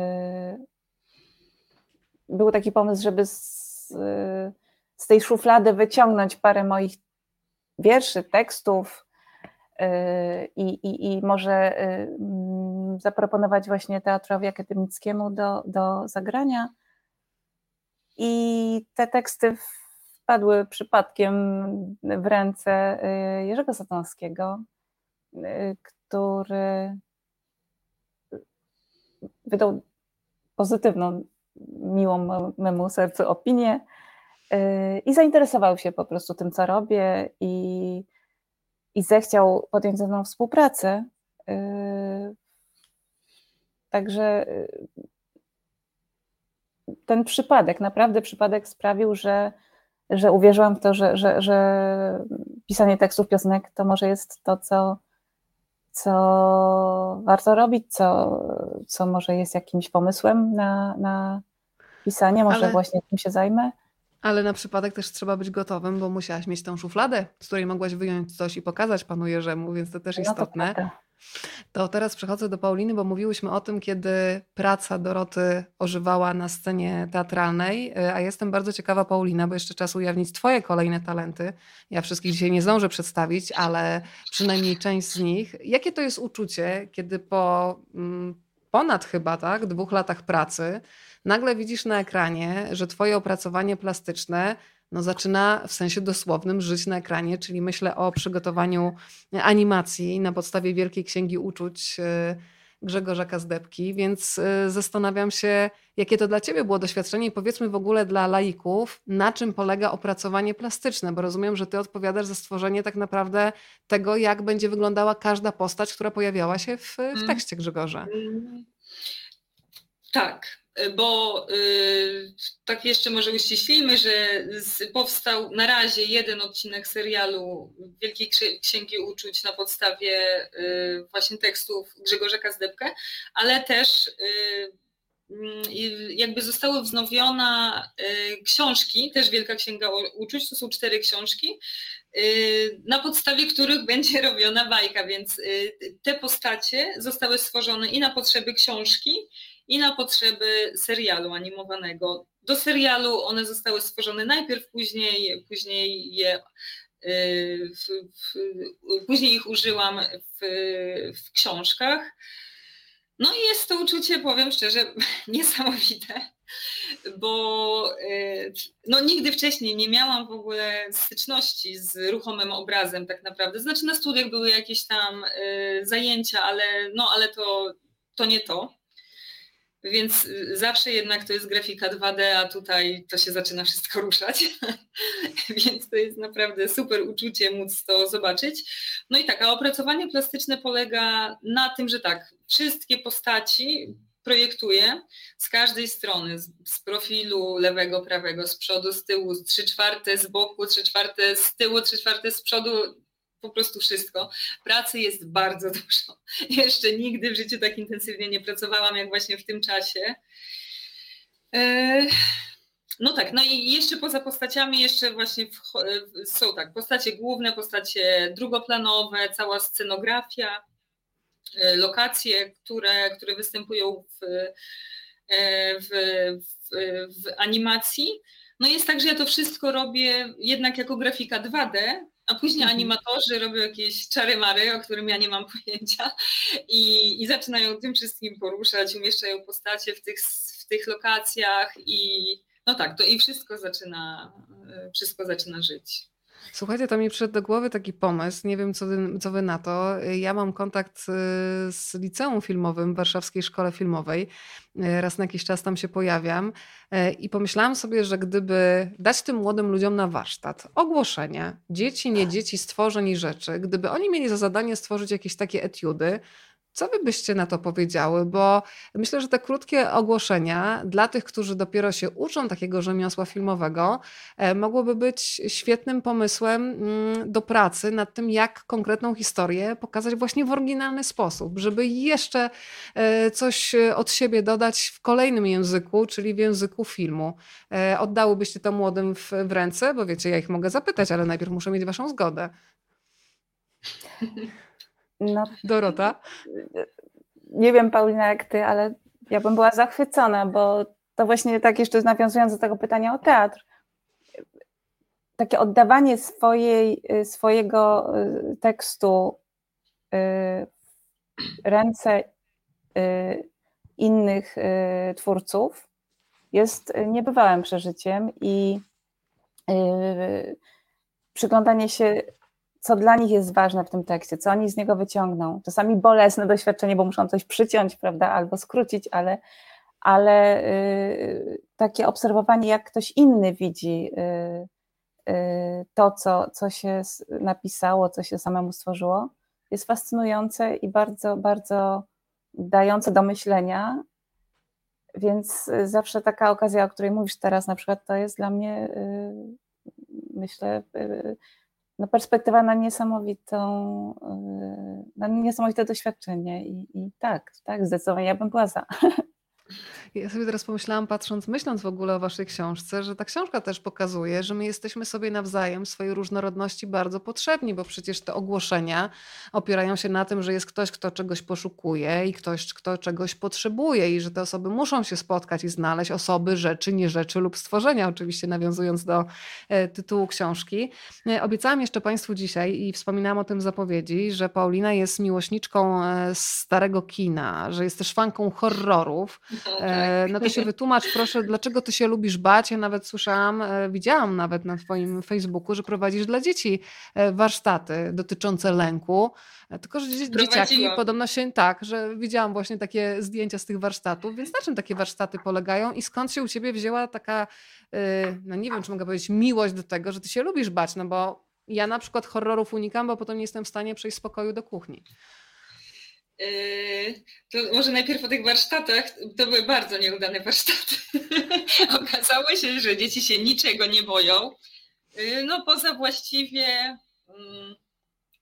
był taki pomysł, żeby z, y, z tej szuflady wyciągnąć parę moich wierszy, tekstów y, i, i, i może mm, zaproponować właśnie teatrowi akademickiemu do, do zagrania. I te teksty wpadły przypadkiem w ręce Jerzego Satanowskiego, który wydał pozytywną, miłą memu sercu opinię y, i zainteresował się po prostu tym, co robię i, i zechciał podjąć ze mną współpracę. Y, także y, ten przypadek, naprawdę przypadek sprawił, że, że uwierzyłam w to, że, że, że pisanie tekstów piosenek to może jest to, co co warto robić, co, co może jest jakimś pomysłem na, na pisanie, może Ale... właśnie tym się zajmę. Ale na przypadek też trzeba być gotowym, bo musiałaś mieć tą szufladę, z której mogłaś wyjąć coś i pokazać panu Jerzemu, więc to też no istotne. To to teraz przechodzę do Pauliny, bo mówiłyśmy o tym, kiedy praca Doroty ożywała na scenie teatralnej, e, a jestem bardzo ciekawa, Paulina, bo jeszcze czas ujawnić Twoje kolejne talenty. Ja wszystkich dzisiaj nie zdążę przedstawić, ale przynajmniej część z nich. Jakie to jest uczucie, kiedy po mm, ponad chyba tak, dwóch latach pracy nagle widzisz na ekranie, że Twoje opracowanie plastyczne no zaczyna w sensie dosłownym żyć na ekranie, czyli myślę o przygotowaniu animacji na podstawie Wielkiej Księgi Uczuć e, Grzegorza Kazdebki, więc e, zastanawiam się, jakie to dla Ciebie było doświadczenie i powiedzmy w ogóle dla laików, na czym polega opracowanie plastyczne, bo rozumiem, że Ty odpowiadasz za stworzenie tak naprawdę tego, jak będzie wyglądała każda postać, która pojawiała się w, w mm. tekście Grzegorza. Tak, bo y, tak jeszcze może uściślimy, że powstał na razie jeden odcinek serialu Wielkiej Księgi Uczuć na podstawie y, właśnie tekstów Grzegorza Kazdebkę, ale też y, mm, jakby zostały wznowione książki, też Wielka Księga Uczuć, to są cztery książki, na podstawie których będzie robiona bajka, więc te postacie zostały stworzone i na potrzeby książki, i na potrzeby serialu animowanego. Do serialu one zostały stworzone najpierw, później, później je y, w, w, później ich użyłam w, w książkach. No i jest to uczucie, powiem szczerze, niesamowite, bo y, no, nigdy wcześniej nie miałam w ogóle styczności z ruchomym obrazem tak naprawdę. Znaczy na studiach były jakieś tam y, zajęcia, ale, no, ale to, to nie to. Więc y, zawsze jednak to jest grafika 2D, a tutaj to się zaczyna wszystko ruszać. Więc to jest naprawdę super uczucie móc to zobaczyć. No i tak, a opracowanie plastyczne polega na tym, że tak, wszystkie postaci projektuję z każdej strony, z, z, profilu lewego, prawego, z przodu, z tyłu, trzy czwarte z boku, trzy czwarte z tyłu, trzy czwarte z przodu, po prostu wszystko. Pracy jest bardzo dużo. Jeszcze nigdy w życiu tak intensywnie nie pracowałam, jak właśnie w tym czasie. E, no tak, no i jeszcze poza postaciami jeszcze właśnie są tak, postacie główne, postacie drugoplanowe, cała scenografia, lokacje, które, które występują w, e, w, w, w animacji. No jest tak, że ja to wszystko robię jednak jako grafika 2D, a później mhm. animatorzy robią jakieś czary-mary, o którym ja nie mam pojęcia i, i zaczynają tym wszystkim poruszać, umieszczają postacie w tych, w tych lokacjach i no tak, to i wszystko zaczyna, wszystko zaczyna żyć. Słuchajcie, to mi przyszedł do głowy taki pomysł, nie wiem co wy, co wy na to. Ja mam kontakt y, z liceum filmowym w Warszawskiej Szkole Filmowej. Y, raz na jakiś czas tam się pojawiam y, i pomyślałam sobie, że gdyby dać tym młodym ludziom na warsztat ogłoszenia, dzieci, nie dzieci, stworzeń i rzeczy, gdyby oni mieli za zadanie stworzyć jakieś takie etiudy, co wy byście na to powiedziały? Bo myślę, że te krótkie ogłoszenia dla tych, którzy dopiero się uczą takiego rzemiosła filmowego, e, mogłoby być świetnym pomysłem mm, do pracy nad tym, jak konkretną historię pokazać właśnie w oryginalny sposób, żeby jeszcze e, coś od siebie dodać w kolejnym języku, czyli w języku filmu. E, oddałybyście to młodym w, w ręce? Bo wiecie, ja ich mogę zapytać, ale najpierw muszę mieć waszą zgodę. No, Dorota? Nie wiem, Paulina, jak ty, ale ja bym była zachwycona, bo to właśnie tak jeszcze nawiązując do tego pytania o teatr, takie oddawanie swojej, swojego y, tekstu y, w ręce y, innych twórców jest niebywałym przeżyciem i przyglądanie się co dla nich jest ważne w tym tekście, co oni z niego wyciągną. Czasami bolesne doświadczenie, bo muszą coś przyciąć, prawda, albo skrócić, ale, ale y, takie obserwowanie, jak ktoś inny widzi y, y, to, co, co się napisało, co się samemu stworzyło, jest fascynujące i bardzo, bardzo dające do myślenia. Więc zawsze taka okazja, o której mówisz teraz, na przykład, to jest dla mnie, myślę, no perspektywa na niesamowitą, y, na niesamowite doświadczenie i, i tak, tak, zdecydowanie ja bym była za. Ja sobie teraz pomyślałam, patrząc, myśląc w ogóle o waszej książce, że ta książka też pokazuje, że my jesteśmy sobie nawzajem swojej różnorodności bardzo potrzebni, bo przecież te ogłoszenia opierają się na tym, że jest ktoś, kto czegoś poszukuje i ktoś, kto czegoś potrzebuje i że te osoby muszą się spotkać i znaleźć osoby, rzeczy, nie rzeczy lub stworzenia, oczywiście nawiązując do e, tytułu książki. E, obiecałam jeszcze Państwu dzisiaj i wspominałam o tym w zapowiedzi, że Paulina jest miłośniczką e, starego kina, że jest też fanką horrorów. No, tak. E, no to się wytłumacz proszę, dlaczego ty się lubisz bać. Ja nawet słyszałam, e, widziałam nawet na twoim Facebooku, że prowadzisz dla dzieci e, warsztaty dotyczące lęku. Tylko, że dzieciaki podobno się tak, że widziałam właśnie takie zdjęcia z tych warsztatów, więc na czym takie warsztaty polegają i skąd się u ciebie wzięła taka, no nie wiem, czy mogę powiedzieć, miłość do tego, że ty się lubisz bać, no bo ja na przykład horrorów unikam, bo potem nie jestem w stanie przejść z pokoju do kuchni. Yy, to może najpierw o tych warsztatach. To były bardzo nieudane warsztaty. Okazało się, że dzieci się niczego nie boją. Yy, no poza właściwie mm,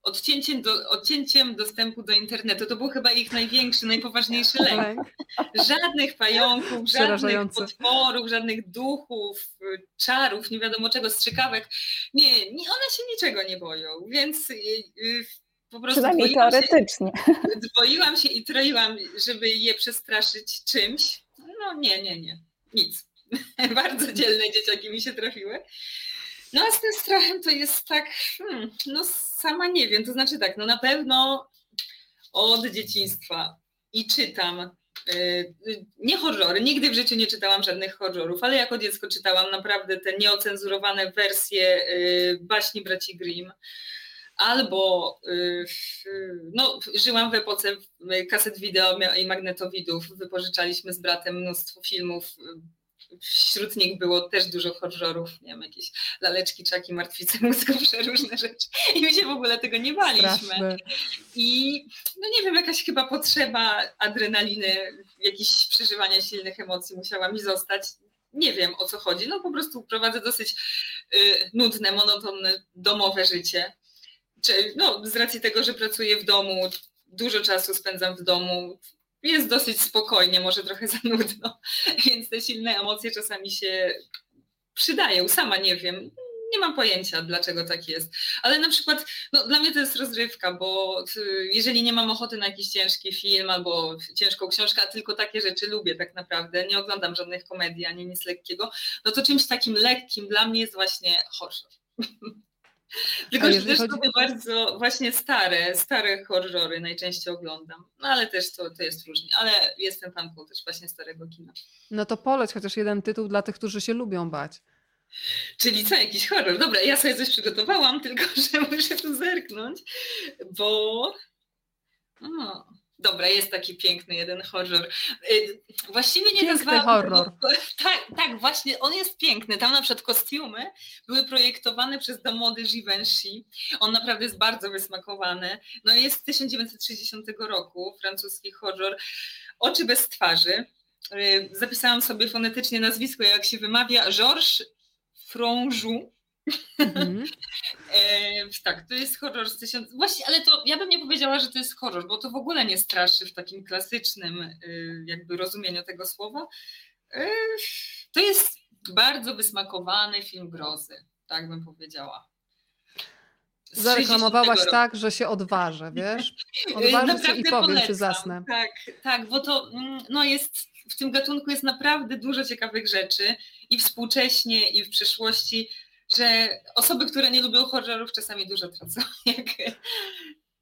odcięciem, do, odcięciem dostępu do internetu. To był chyba ich największy, najpoważniejszy lęk. Żadnych pająków, żadnych potworów, żadnych duchów, czarów, nie wiadomo czego, strzykawek. Nie, nie one się niczego nie boją. Więc yy, po prostu Przynajmniej teoretycznie. Się, dwoiłam się i troiłam, żeby je przestraszyć czymś. No nie, nie, nie, nic. Bardzo dzielne dzieciaki mi się trafiły. No a z tym strachem to jest tak, hmm, no sama nie wiem, to znaczy tak, no na pewno od dzieciństwa i czytam. Y, nie horrory, nigdy w życiu nie czytałam żadnych horrorów, ale jako dziecko czytałam naprawdę te nieocenzurowane wersje y, baśni braci Grimm albo y, no, żyłam w epoce kaset wideo i magnetowidów. Wypożyczaliśmy z bratem mnóstwo filmów. Wśród nich było też dużo horrorów, nie wiem, jakieś laleczki, czaki, martwice mózgowe, różne rzeczy. I my się w ogóle tego nie baliśmy. Straszne. I no nie wiem, jakaś chyba potrzeba adrenaliny, jakieś przeżywania silnych emocji musiała mi zostać. Nie wiem o co chodzi. No po prostu prowadzę dosyć y, nudne, monotonne domowe życie no, z racji tego, że pracuję w domu, dużo czasu spędzam w domu, jest dosyć spokojnie, może trochę za nudno, więc te silne emocje czasami się przydają, sama nie wiem. Nie mam pojęcia, dlaczego tak jest. Ale na przykład, no, dla mnie to jest rozrywka, bo jeżeli nie mam ochoty na jakiś ciężki film albo ciężką książkę, a tylko takie rzeczy lubię tak naprawdę, nie oglądam żadnych komedii ani nic lekkiego, no to czymś takim lekkim dla mnie jest właśnie horror. Tylko, że też chodzi... lubię bardzo właśnie stare, stare horrory najczęściej oglądam. No ale też to, to jest różnie. Ale jestem fanką też właśnie starego kina. No to poleć chociaż jeden tytuł dla tych, którzy się lubią bać. Czyli co, jakiś horror? Dobra, ja sobie coś przygotowałam, tylko że muszę tu zerknąć, bo... O, Dobra, jest taki piękny jeden horror. Y, właściwie nie nazwałam horror. Tak, tak, właśnie, on jest piękny. Tam na przykład kostiumy były projektowane przez Damody Givenchy. On naprawdę jest bardzo wysmakowany. No jest z 1960 roku, francuski horror. Oczy bez twarzy. Y, zapisałam sobie fonetycznie nazwisko, jak się wymawia. Georges Fronjou. Mm-hmm. e, tak, to jest horror z tysiąc... Właśnie, ale to ja bym nie powiedziała, że to jest horror, bo to w ogóle nie straszy w takim klasycznym y, jakby rozumieniu tego słowa. E, to jest bardzo wysmakowany film grozy, tak bym powiedziała. Zareklamowałaś tak, że się odważę, wiesz? Odważę się i powiem, polecam. czy zasnę. Tak, tak, bo to mm, no jest, w tym gatunku jest naprawdę dużo ciekawych rzeczy i współcześnie, i w przyszłości że osoby, które nie lubią horrorów, czasami dużo tracą.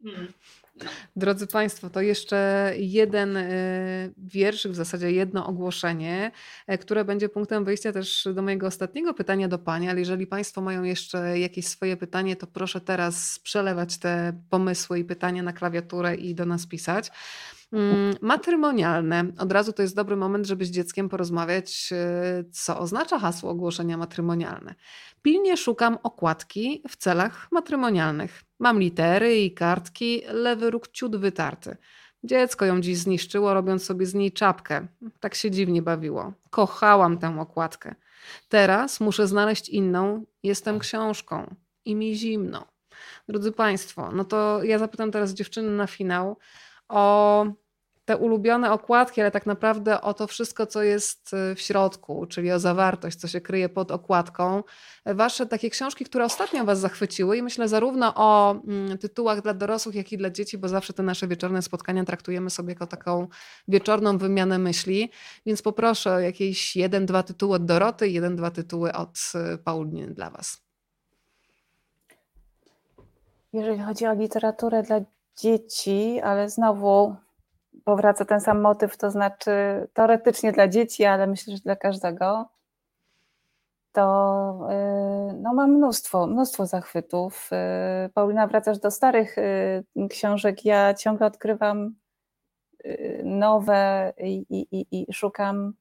Hmm. No. Drodzy Państwo, to jeszcze jeden e, wierszyk, w zasadzie jedno ogłoszenie, e, które będzie punktem wyjścia też do mojego ostatniego pytania do Pani, ale jeżeli Państwo mają jeszcze jakieś swoje pytanie, to proszę teraz przelewać te pomysły i pytania na klawiaturę i do nas pisać. Mm, matrymonialne. Od razu to jest dobry moment, żeby z dzieckiem porozmawiać, e, co oznacza hasło ogłoszenia matrymonialne. Pilnie szukam okładki w celach matrymonialnych. Mam litery i kartki, lewy róg ciut wytarty. Dziecko ją dziś zniszczyło, robiąc sobie z niej czapkę. Tak się dziwnie bawiło. Kochałam tę okładkę. Teraz muszę znaleźć inną. Jestem książką i mi zimno. Drodzy Państwo, no to ja zapytam teraz dziewczyny na finał o te ulubione okładki, ale tak naprawdę o to wszystko, co jest y, w środku, czyli o zawartość, co się kryje pod okładką. Wasze takie książki, które ostatnio Was zachwyciły i myślę zarówno o mm, tytułach dla dorosłych, jak i dla dzieci, bo zawsze te nasze wieczorne spotkania traktujemy sobie jako taką wieczorną wymianę myśli, więc poproszę o jakieś jeden, dwa tytuły od Doroty jeden, dwa tytuły od y, Pauliny dla Was. Jeżeli chodzi o literaturę dla dzieci, ale znowu powraca ten sam motyw, to znaczy teoretycznie dla dzieci, ale myślę, że dla każdego, to y, no, mam mnóstwo, mnóstwo zachwytów. Y, Paulina, wracasz do starych y, książek, ja ciągle odkrywam nowe i, i, i szukam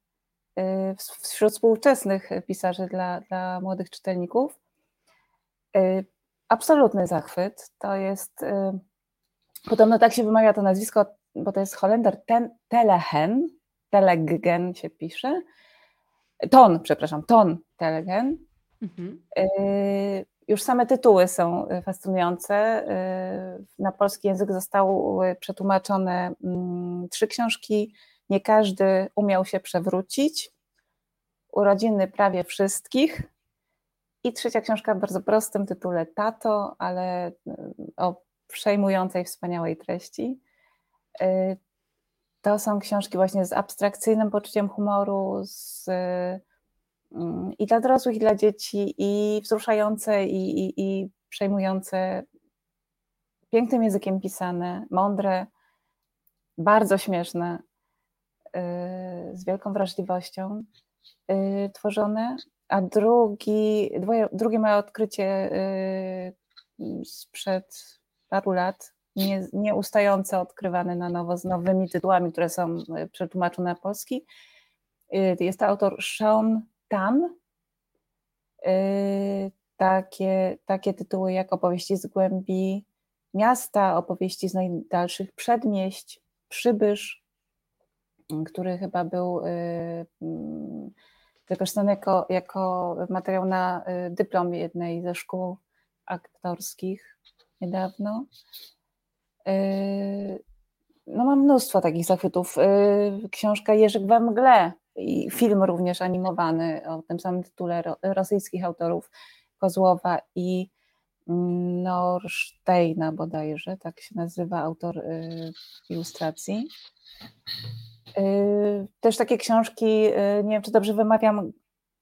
wśród współczesnych pisarzy dla, dla młodych czytelników. Absolutny zachwyt. To jest, podobno tak się wymawia to nazwisko, bo to jest Holender ten, Telehen, Telegen się pisze, Ton, przepraszam, Ton Telegen. Mhm. Y, już same tytuły są fascynujące. Y, na polski język zostały przetłumaczone mm, trzy książki. Nie każdy umiał się przewrócić. Urodziny prawie wszystkich. I trzecia książka w bardzo prostym tytule Tato, ale y, o przejmującej, wspaniałej treści. Y, to są książki właśnie z abstrakcyjnym poczuciem humoru, z, mm, i dla dorosłych, i dla dzieci, i wzruszające, i, i, i przejmujące, pięknym językiem pisane, mądre, bardzo śmieszne, y, z wielką wrażliwością y, tworzone. A drugi, drugie moje odkrycie sprzed paru lat nie, nieustająco odkrywane na nowo z nowymi tytułami, które są e, przetłumaczone na polski. E, jest to autor Sean Tan. E, takie, takie tytuły jak opowieści z głębi miasta, opowieści z najdalszych przedmieść, Przybysz, który chyba był wykorzystany jako, jako materiał na dyplom jednej ze szkół aktorskich niedawno. Yy, no mam mnóstwo takich zachwytów. Yy, książka Jerzyk we mgle i film również animowany o tym samym tytule rosyjskich autorów Kozłowa i Norsteina bodajże, tak się nazywa autor yy, ilustracji. Też takie książki, nie wiem czy dobrze wymawiam,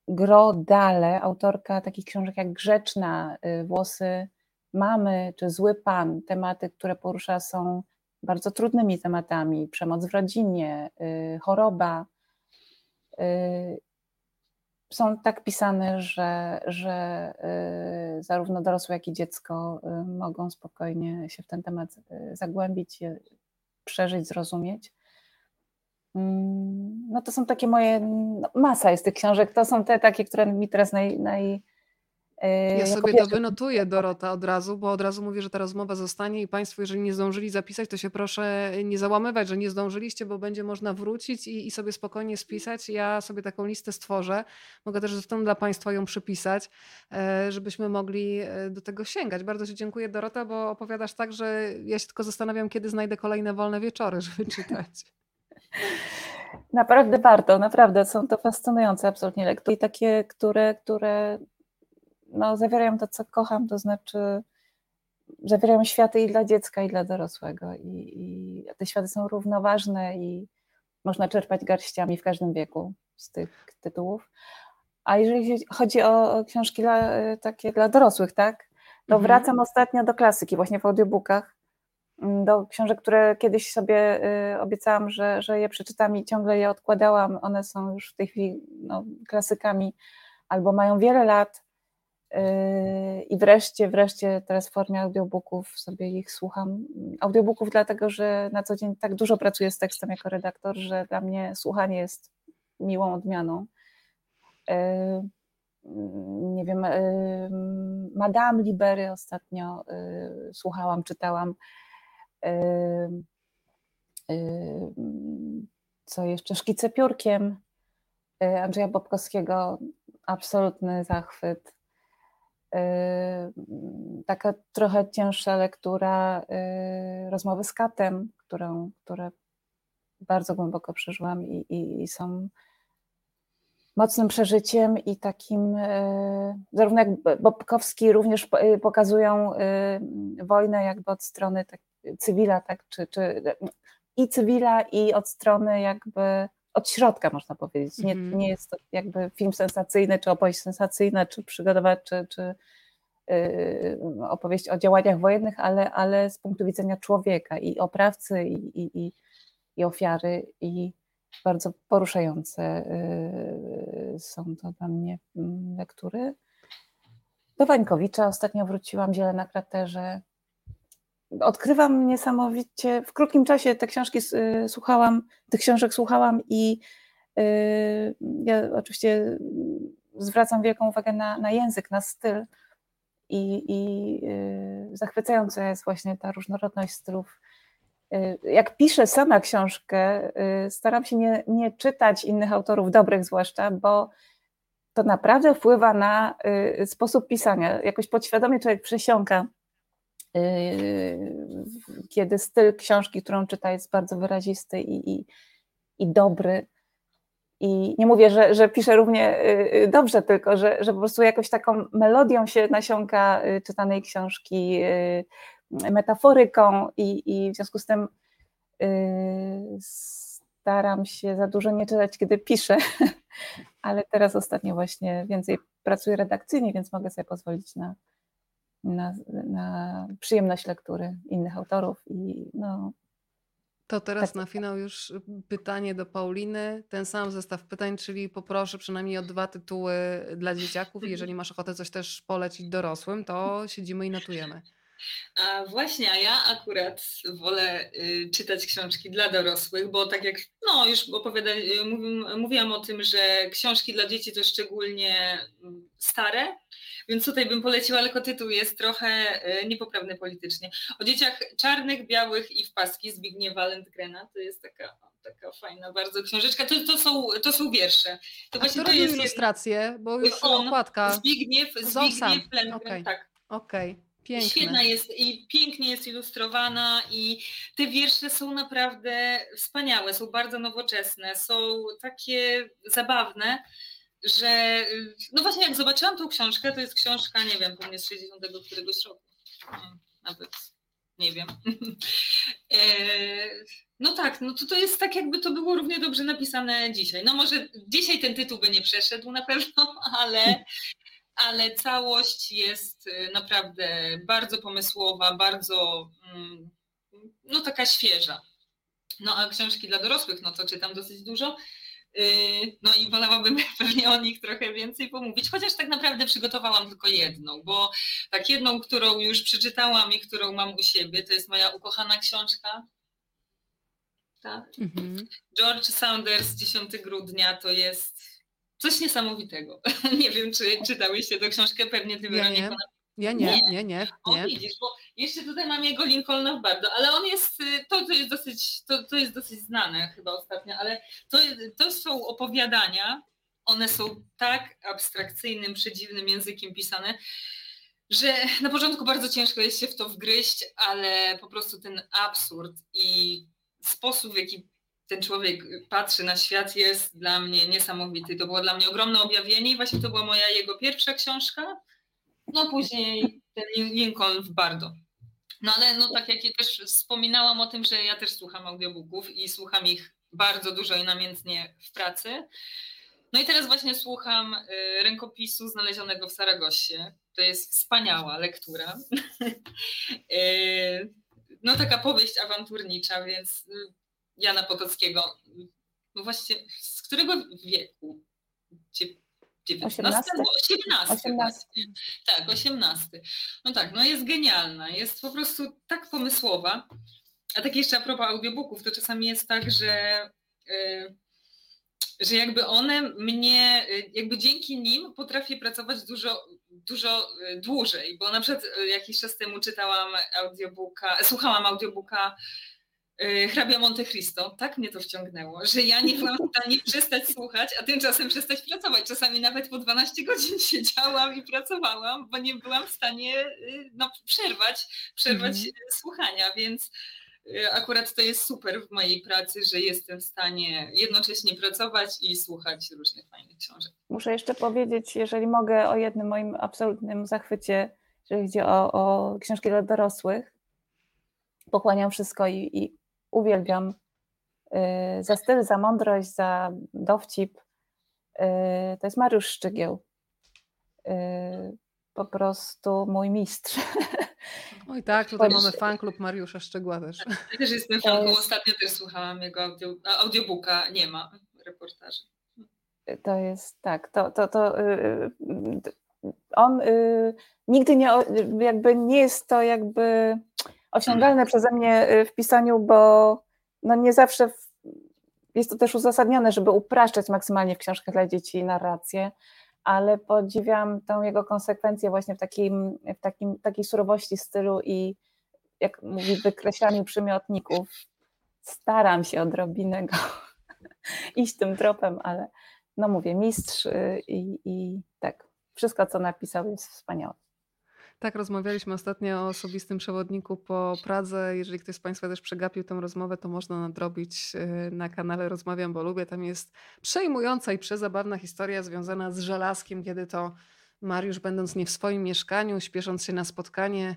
Grodale, autorka takich książek jak Grzeczna, Włosy mamy czy zły pan, tematy, które porusza są bardzo trudnymi tematami, przemoc w rodzinie, y, choroba, y, są tak pisane, że, że y, zarówno dorosłe, jak i dziecko mogą spokojnie się w ten temat zagłębić, przeżyć, zrozumieć. Mm, no to są takie moje, no masa jest tych książek, to są te takie, które mi teraz naj, naj ja sobie to wynotuję, Dorota, od razu, bo od razu mówię, że ta rozmowa zostanie i Państwo, jeżeli nie zdążyli zapisać, to się proszę nie załamywać, że nie zdążyliście, bo będzie można wrócić i, i sobie spokojnie spisać. Ja sobie taką listę stworzę. Mogę też zresztą dla Państwa ją przypisać, e, żebyśmy mogli e, do tego sięgać. Bardzo Ci dziękuję, Dorota, bo opowiadasz tak, że ja się tylko zastanawiam, kiedy znajdę kolejne wolne wieczory, żeby czytać. Naprawdę warto, naprawdę są to fascynujące absolutnie lektury, takie, które, które no, zawierają to, co kocham, to znaczy zawierają światy i dla dziecka, i dla dorosłego. I, i te światy są równoważne i można czerpać garściami w każdym wieku z tych tytułów. A jeżeli chodzi o książki dla, takie dla dorosłych, tak, to mhm. wracam ostatnio do klasyki, właśnie w audiobookach, mm, do książek, które kiedyś sobie y, obiecałam, że, że je przeczytam i ciągle je odkładałam. One są już w tej chwili no, klasykami albo mają wiele lat I wreszcie, wreszcie teraz w formie audiobooków sobie ich słucham. Audiobooków dlatego, że na co dzień tak dużo pracuję z tekstem jako redaktor, że dla mnie słuchanie jest miłą odmianą. Yy, nie wiem, yy, Madame Libery ostatnio słuchałam, czytałam. Co jeszcze? Szkice piórkiem Andrzeja Bobkowskiego. Absolutny zachwyt taka trochę cięższa lektura y, rozmowy z katem, którą, które bardzo głęboko przeżyłam i, i, i są mocnym przeżyciem i takim, y, zarówno jak Bobkowski również y, pokazują wojnę jakby od strony tak, cywila, tak, czy, czy i cywila i od strony jakby od środka, można powiedzieć. Nie, mm. nie jest to jakby film sensacyjny, czy opowieść sensacyjna, czy przygodowa, czy, czy yy, opowieść o działaniach wojennych, ale, ale z punktu widzenia człowieka i oprawcy, i, i, i, i ofiary, i bardzo poruszające yy, są to dla mnie mm, lektury. Do Wańkowicza ostatnio wróciłam, Ziele na kraterze, odkrywam niesamowicie, w krótkim czasie te książki y, słuchałam, tych książek słuchałam i y, ja oczywiście zwracam wielką uwagę na, na język, na styl i, i y, zachwycająca jest właśnie ta różnorodność stylów. Jak piszę sama książkę, staram się nie, nie czytać innych autorów, dobrych zwłaszcza, bo to naprawdę wpływa na sposób pisania. Jakoś podświadomie człowiek przesiąka kiedy styl książki, którą czyta, jest bardzo wyrazisty i, i, i dobry. I nie mówię, że, że piszę równie yy, dobrze, tylko że, że po prostu jakoś taką melodią się nasiąka czytanej książki, metaforyką i, i w związku z tym staram się za dużo nie czytać, kiedy piszę, ale teraz ostatnio właśnie więcej pracuję redakcyjnie, więc mogę sobie pozwolić na, na, na przyjemność lektury innych autorów i no, to teraz tak. na finał już pytanie do Pauliny. Ten sam zestaw pytań, czyli poproszę przynajmniej o dwa tytuły dla dzieciaków. Jeżeli masz ochotę coś też polecić dorosłym, to siedzimy i notujemy. A właśnie, a ja akurat wolę y, czytać książki dla dorosłych, bo tak jak no, już opowiada, y, mówiłam o tym, że książki dla dzieci to szczególnie mm, stare, więc tutaj bym poleciła, tylko tytuł jest trochę y, niepoprawny politycznie. O dzieciach czarnych, białych i w paski Zbigniewa Lentgrena. To jest taka taka fajna bardzo książeczka. To, to, są, to są wiersze. To właśnie to jest ilustracje, bo już on, okładka. Zbigniew, Zbigniew Lentgren, okay. tak. Okej. Okay. Piękne. Świetna jest i pięknie jest ilustrowana i te wiersze są naprawdę wspaniałe, są bardzo nowoczesne, są takie zabawne, że no właśnie jak zobaczyłam tą książkę, to jest książka, nie wiem, pewnie z 60 któregoś roku. Nawet nie wiem. E, no tak, no to, to jest tak, jakby to było równie dobrze napisane dzisiaj. No może dzisiaj ten tytuł by nie przeszedł na pewno, ale, ale całość jest y, naprawdę bardzo pomysłowa, bardzo mm, no taka świeża. No a książki dla dorosłych, no to czytam dosyć dużo. Y, no i wolałabym pewnie o nich trochę więcej pomówić, chociaż tak naprawdę przygotowałam tylko jedną, bo tak jedną, którą już przeczytałam i którą mam u siebie, to jest moja ukochana książka. Tak. Mhm. George Saunders, 10 grudnia, to jest coś niesamowitego. nie wiem, czy czytałyście tę książkę, pewnie ty, Weroniko, ja ja nie, nie, nie, nie. O, widzisz, bo jeszcze tutaj mam jego Lincolna w Bardo, ale on jest, y, to, to jest dosyć, to, to jest dosyć znane chyba ostatnio, ale to, to są opowiadania, one są tak abstrakcyjnym, przedziwnym językiem pisane, że na początku bardzo ciężko jest się w to wgryźć, ale po prostu ten absurd i sposób, w jaki ten człowiek patrzy na świat jest dla mnie niesamowity. To było dla mnie ogromne objawienie i właśnie to była moja jego pierwsza książka no później ten Lincoln w Bardo. No ale no tak jak ja też wspominałam o tym, że ja też słucham audiobooków i słucham ich bardzo dużo i namiętnie w pracy. No i teraz właśnie słucham y, rękopisu znalezionego w Saragossie. To jest wspaniała lektura. Y, no taka powieść awanturnicza, więc y, Jana Potockiego. No właśnie, z którego wieku? 18? 18, 18. Tak, 18. No tak, no jest genialna, jest po prostu tak pomysłowa. A tak jeszcze a propos audiobooków, to czasami jest tak, że, yy, że jakby one mnie, y, jakby dzięki nim potrafię pracować dużo, dużo y, dłużej, bo na przykład y, jakiś czas temu czytałam audiobooka, słuchałam audiobooka Y, hrabia Monte Cristo, tak mnie to wciągnęło, że ja nie byłam w stanie przestać słuchać, a tymczasem przestać pracować. Czasami nawet po 12 godzin siedziałam i pracowałam, bo nie byłam w stanie y, no, przerwać, przerwać mhm. słuchania, więc y, akurat to jest super w mojej pracy, że jestem w stanie jednocześnie pracować i słuchać różnych fajnych książek. Muszę jeszcze powiedzieć, jeżeli mogę, o jednym moim absolutnym zachwycie, jeżeli chodzi o, o książki dla dorosłych. Pochłaniam wszystko i, i uwielbiam. Y, za styl, za mądrość, za dowcip. Y, to jest Mariusz Szczygieł. Y, po prostu mój mistrz. Oj tak, tutaj mamy fan klub Mariusza Szczygła też. Ja też jestem fanką, ostatnio też słuchałam jego audio, audiobooka, nie ma reportaży. To jest tak, to, to, to on nigdy nie, jakby nie jest to jakby osiągalne przeze mnie y, w pisaniu, bo no nie zawsze jest to też uzasadnione, żeby upraszczać maksymalnie w książkach dla dzieci narrację, ale podziwiam tą jego konsekwencję właśnie w, takim, w takim, takiej surowości stylu i jak mówi, wykreślaniu przymiotników. Staram się odrobinę go iść tym tropem, ale no mówię, mistrz y, i, i tak, wszystko co napisał jest wspaniałe. Tak, rozmawialiśmy ostatnio o osobistym przewodniku po Pradze. Jeżeli ktoś z Państwa też przegapił tę rozmowę, to można nadrobić y, na kanale Rozmawiam, bo lubię. Tam jest przejmująca i przezabawna historia związana z żelazkiem, kiedy to Mariusz, będąc nie w swoim mieszkaniu, śpiesząc się na spotkanie,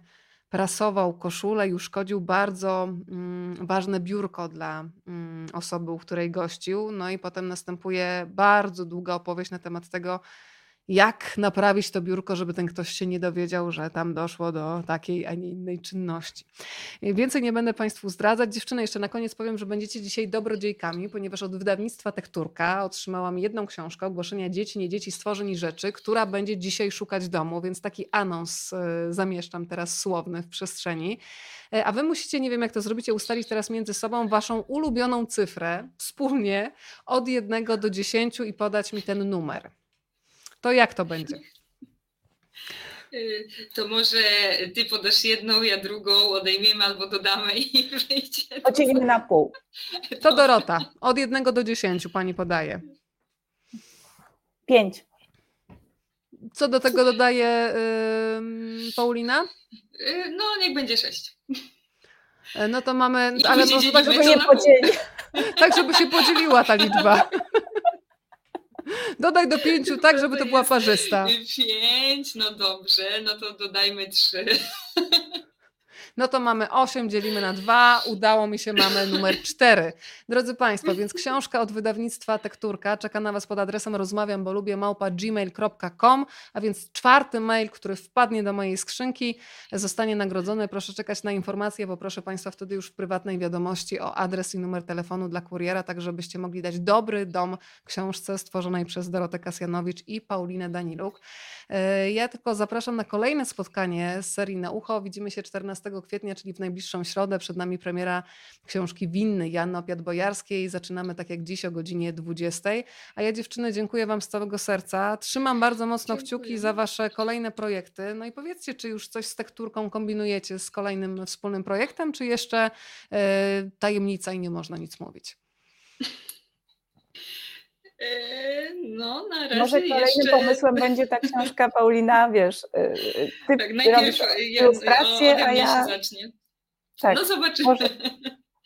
prasował koszulę i uszkodził bardzo mm, ważne biurko dla mm, osoby, u której gościł. No i potem następuje bardzo długa opowieść na temat tego, jak naprawić to biurko, żeby ten ktoś się nie dowiedział, że tam doszło do takiej, a nie innej czynności. Więcej nie będę Państwu zdradzać. Dziewczyny, jeszcze na koniec powiem, że będziecie dzisiaj dobrodziejkami, ponieważ od wydawnictwa Tekturka otrzymałam jedną książkę ogłoszenia Dzieci, nie dzieci, stworzeń i rzeczy, która będzie dzisiaj szukać domu, więc taki anons e, zamieszczam teraz słowny w przestrzeni. E, a wy musicie, nie wiem jak to zrobicie, ustalić teraz między sobą waszą ulubioną cyfrę wspólnie od jednego do dziesięciu i podać mi ten numer. To jak to będzie? Y, to może ty podasz jedną, ja drugą, odejmiemy albo dodamy i wyjdzie. Podzielimy na pół. To Dorota. Od jednego do dziesięciu pani podaje. Pięć. Co do tego dodaje yy, Paulina? Y, no, niech będzie sześć. No to mamy, ale może tak, żeby nie podzieli. Tak, żeby się podzieliła ta liczba. Dodaj do pięciu tak, żeby to, była parzysta. Pięć, no dobrze, no to dodajmy trzy. No to mamy 8, dzielimy na 2, udało mi się, mamy numer 4. Drodzy Państwo, więc książka od wydawnictwa Tekturka czeka na Was pod adresem rozmawiam, bo lubię małpa gmail.com, a więc czwarty mail, który wpadnie do mojej skrzynki, zostanie nagrodzony. Proszę czekać na informacje, bo proszę Państwa wtedy już w prywatnej wiadomości o adres i numer telefonu dla kuriera, tak żebyście mogli dać dobry dom książce stworzonej przez Dorotę Kasjanowicz i Paulinę Daniluk. E, Ja tylko zapraszam na kolejne spotkanie z serii Na Ucho. Widzimy się 14 kwietnia, czyli w najbliższą środę. Przed nami premiera książki Winny Janny Opiat-Bojarskiej. Zaczynamy tak jak dziś o godzinie 20. A ja dziewczyny dziękuję Wam z całego serca. Trzymam bardzo mocno Dziękuję. kciuki za Wasze kolejne projekty. No i powiedzcie, czy już coś z tekturką kombinujecie z kolejnym wspólnym projektem, czy jeszcze e, tajemnica i nie można nic mówić? E, No, na razie Może kolejnym jeszcze... pomysłem będzie ta książka Paulina, wiesz, y, ty Tak, najpierw ja, ilustrację, a ja... się zacznie. Tak, No zobaczymy. może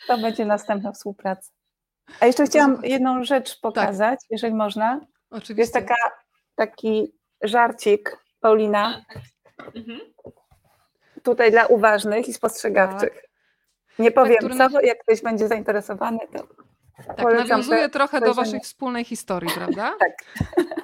to będzie następna współpraca. A jeszcze chciałam jedną rzecz pokazać, jeżeli można. Oczywiście. Jest taka, taki żarcik Paulina, Mhm. tutaj dla uważnych i spostrzegawczych. Nie powiem który- co, jak ktoś będzie zainteresowany, to Tak, polecam nawiązuje te trochę do. Waszej wspólnej historii, prawda?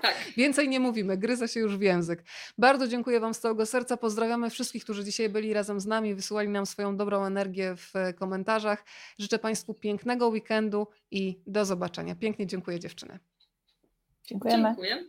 Tak. Więcej nie mówimy, gryzę się już w język. Bardzo dziękuję Wam z całego serca. Pozdrawiamy wszystkich, którzy dzisiaj byli razem z nami, wysyłali nam swoją dobrą energię w e, komentarzach. Życzę Państwu pięknego weekendu i do zobaczenia. Pięknie dziękuję dziewczyny. dziękujemy. Dziękuję.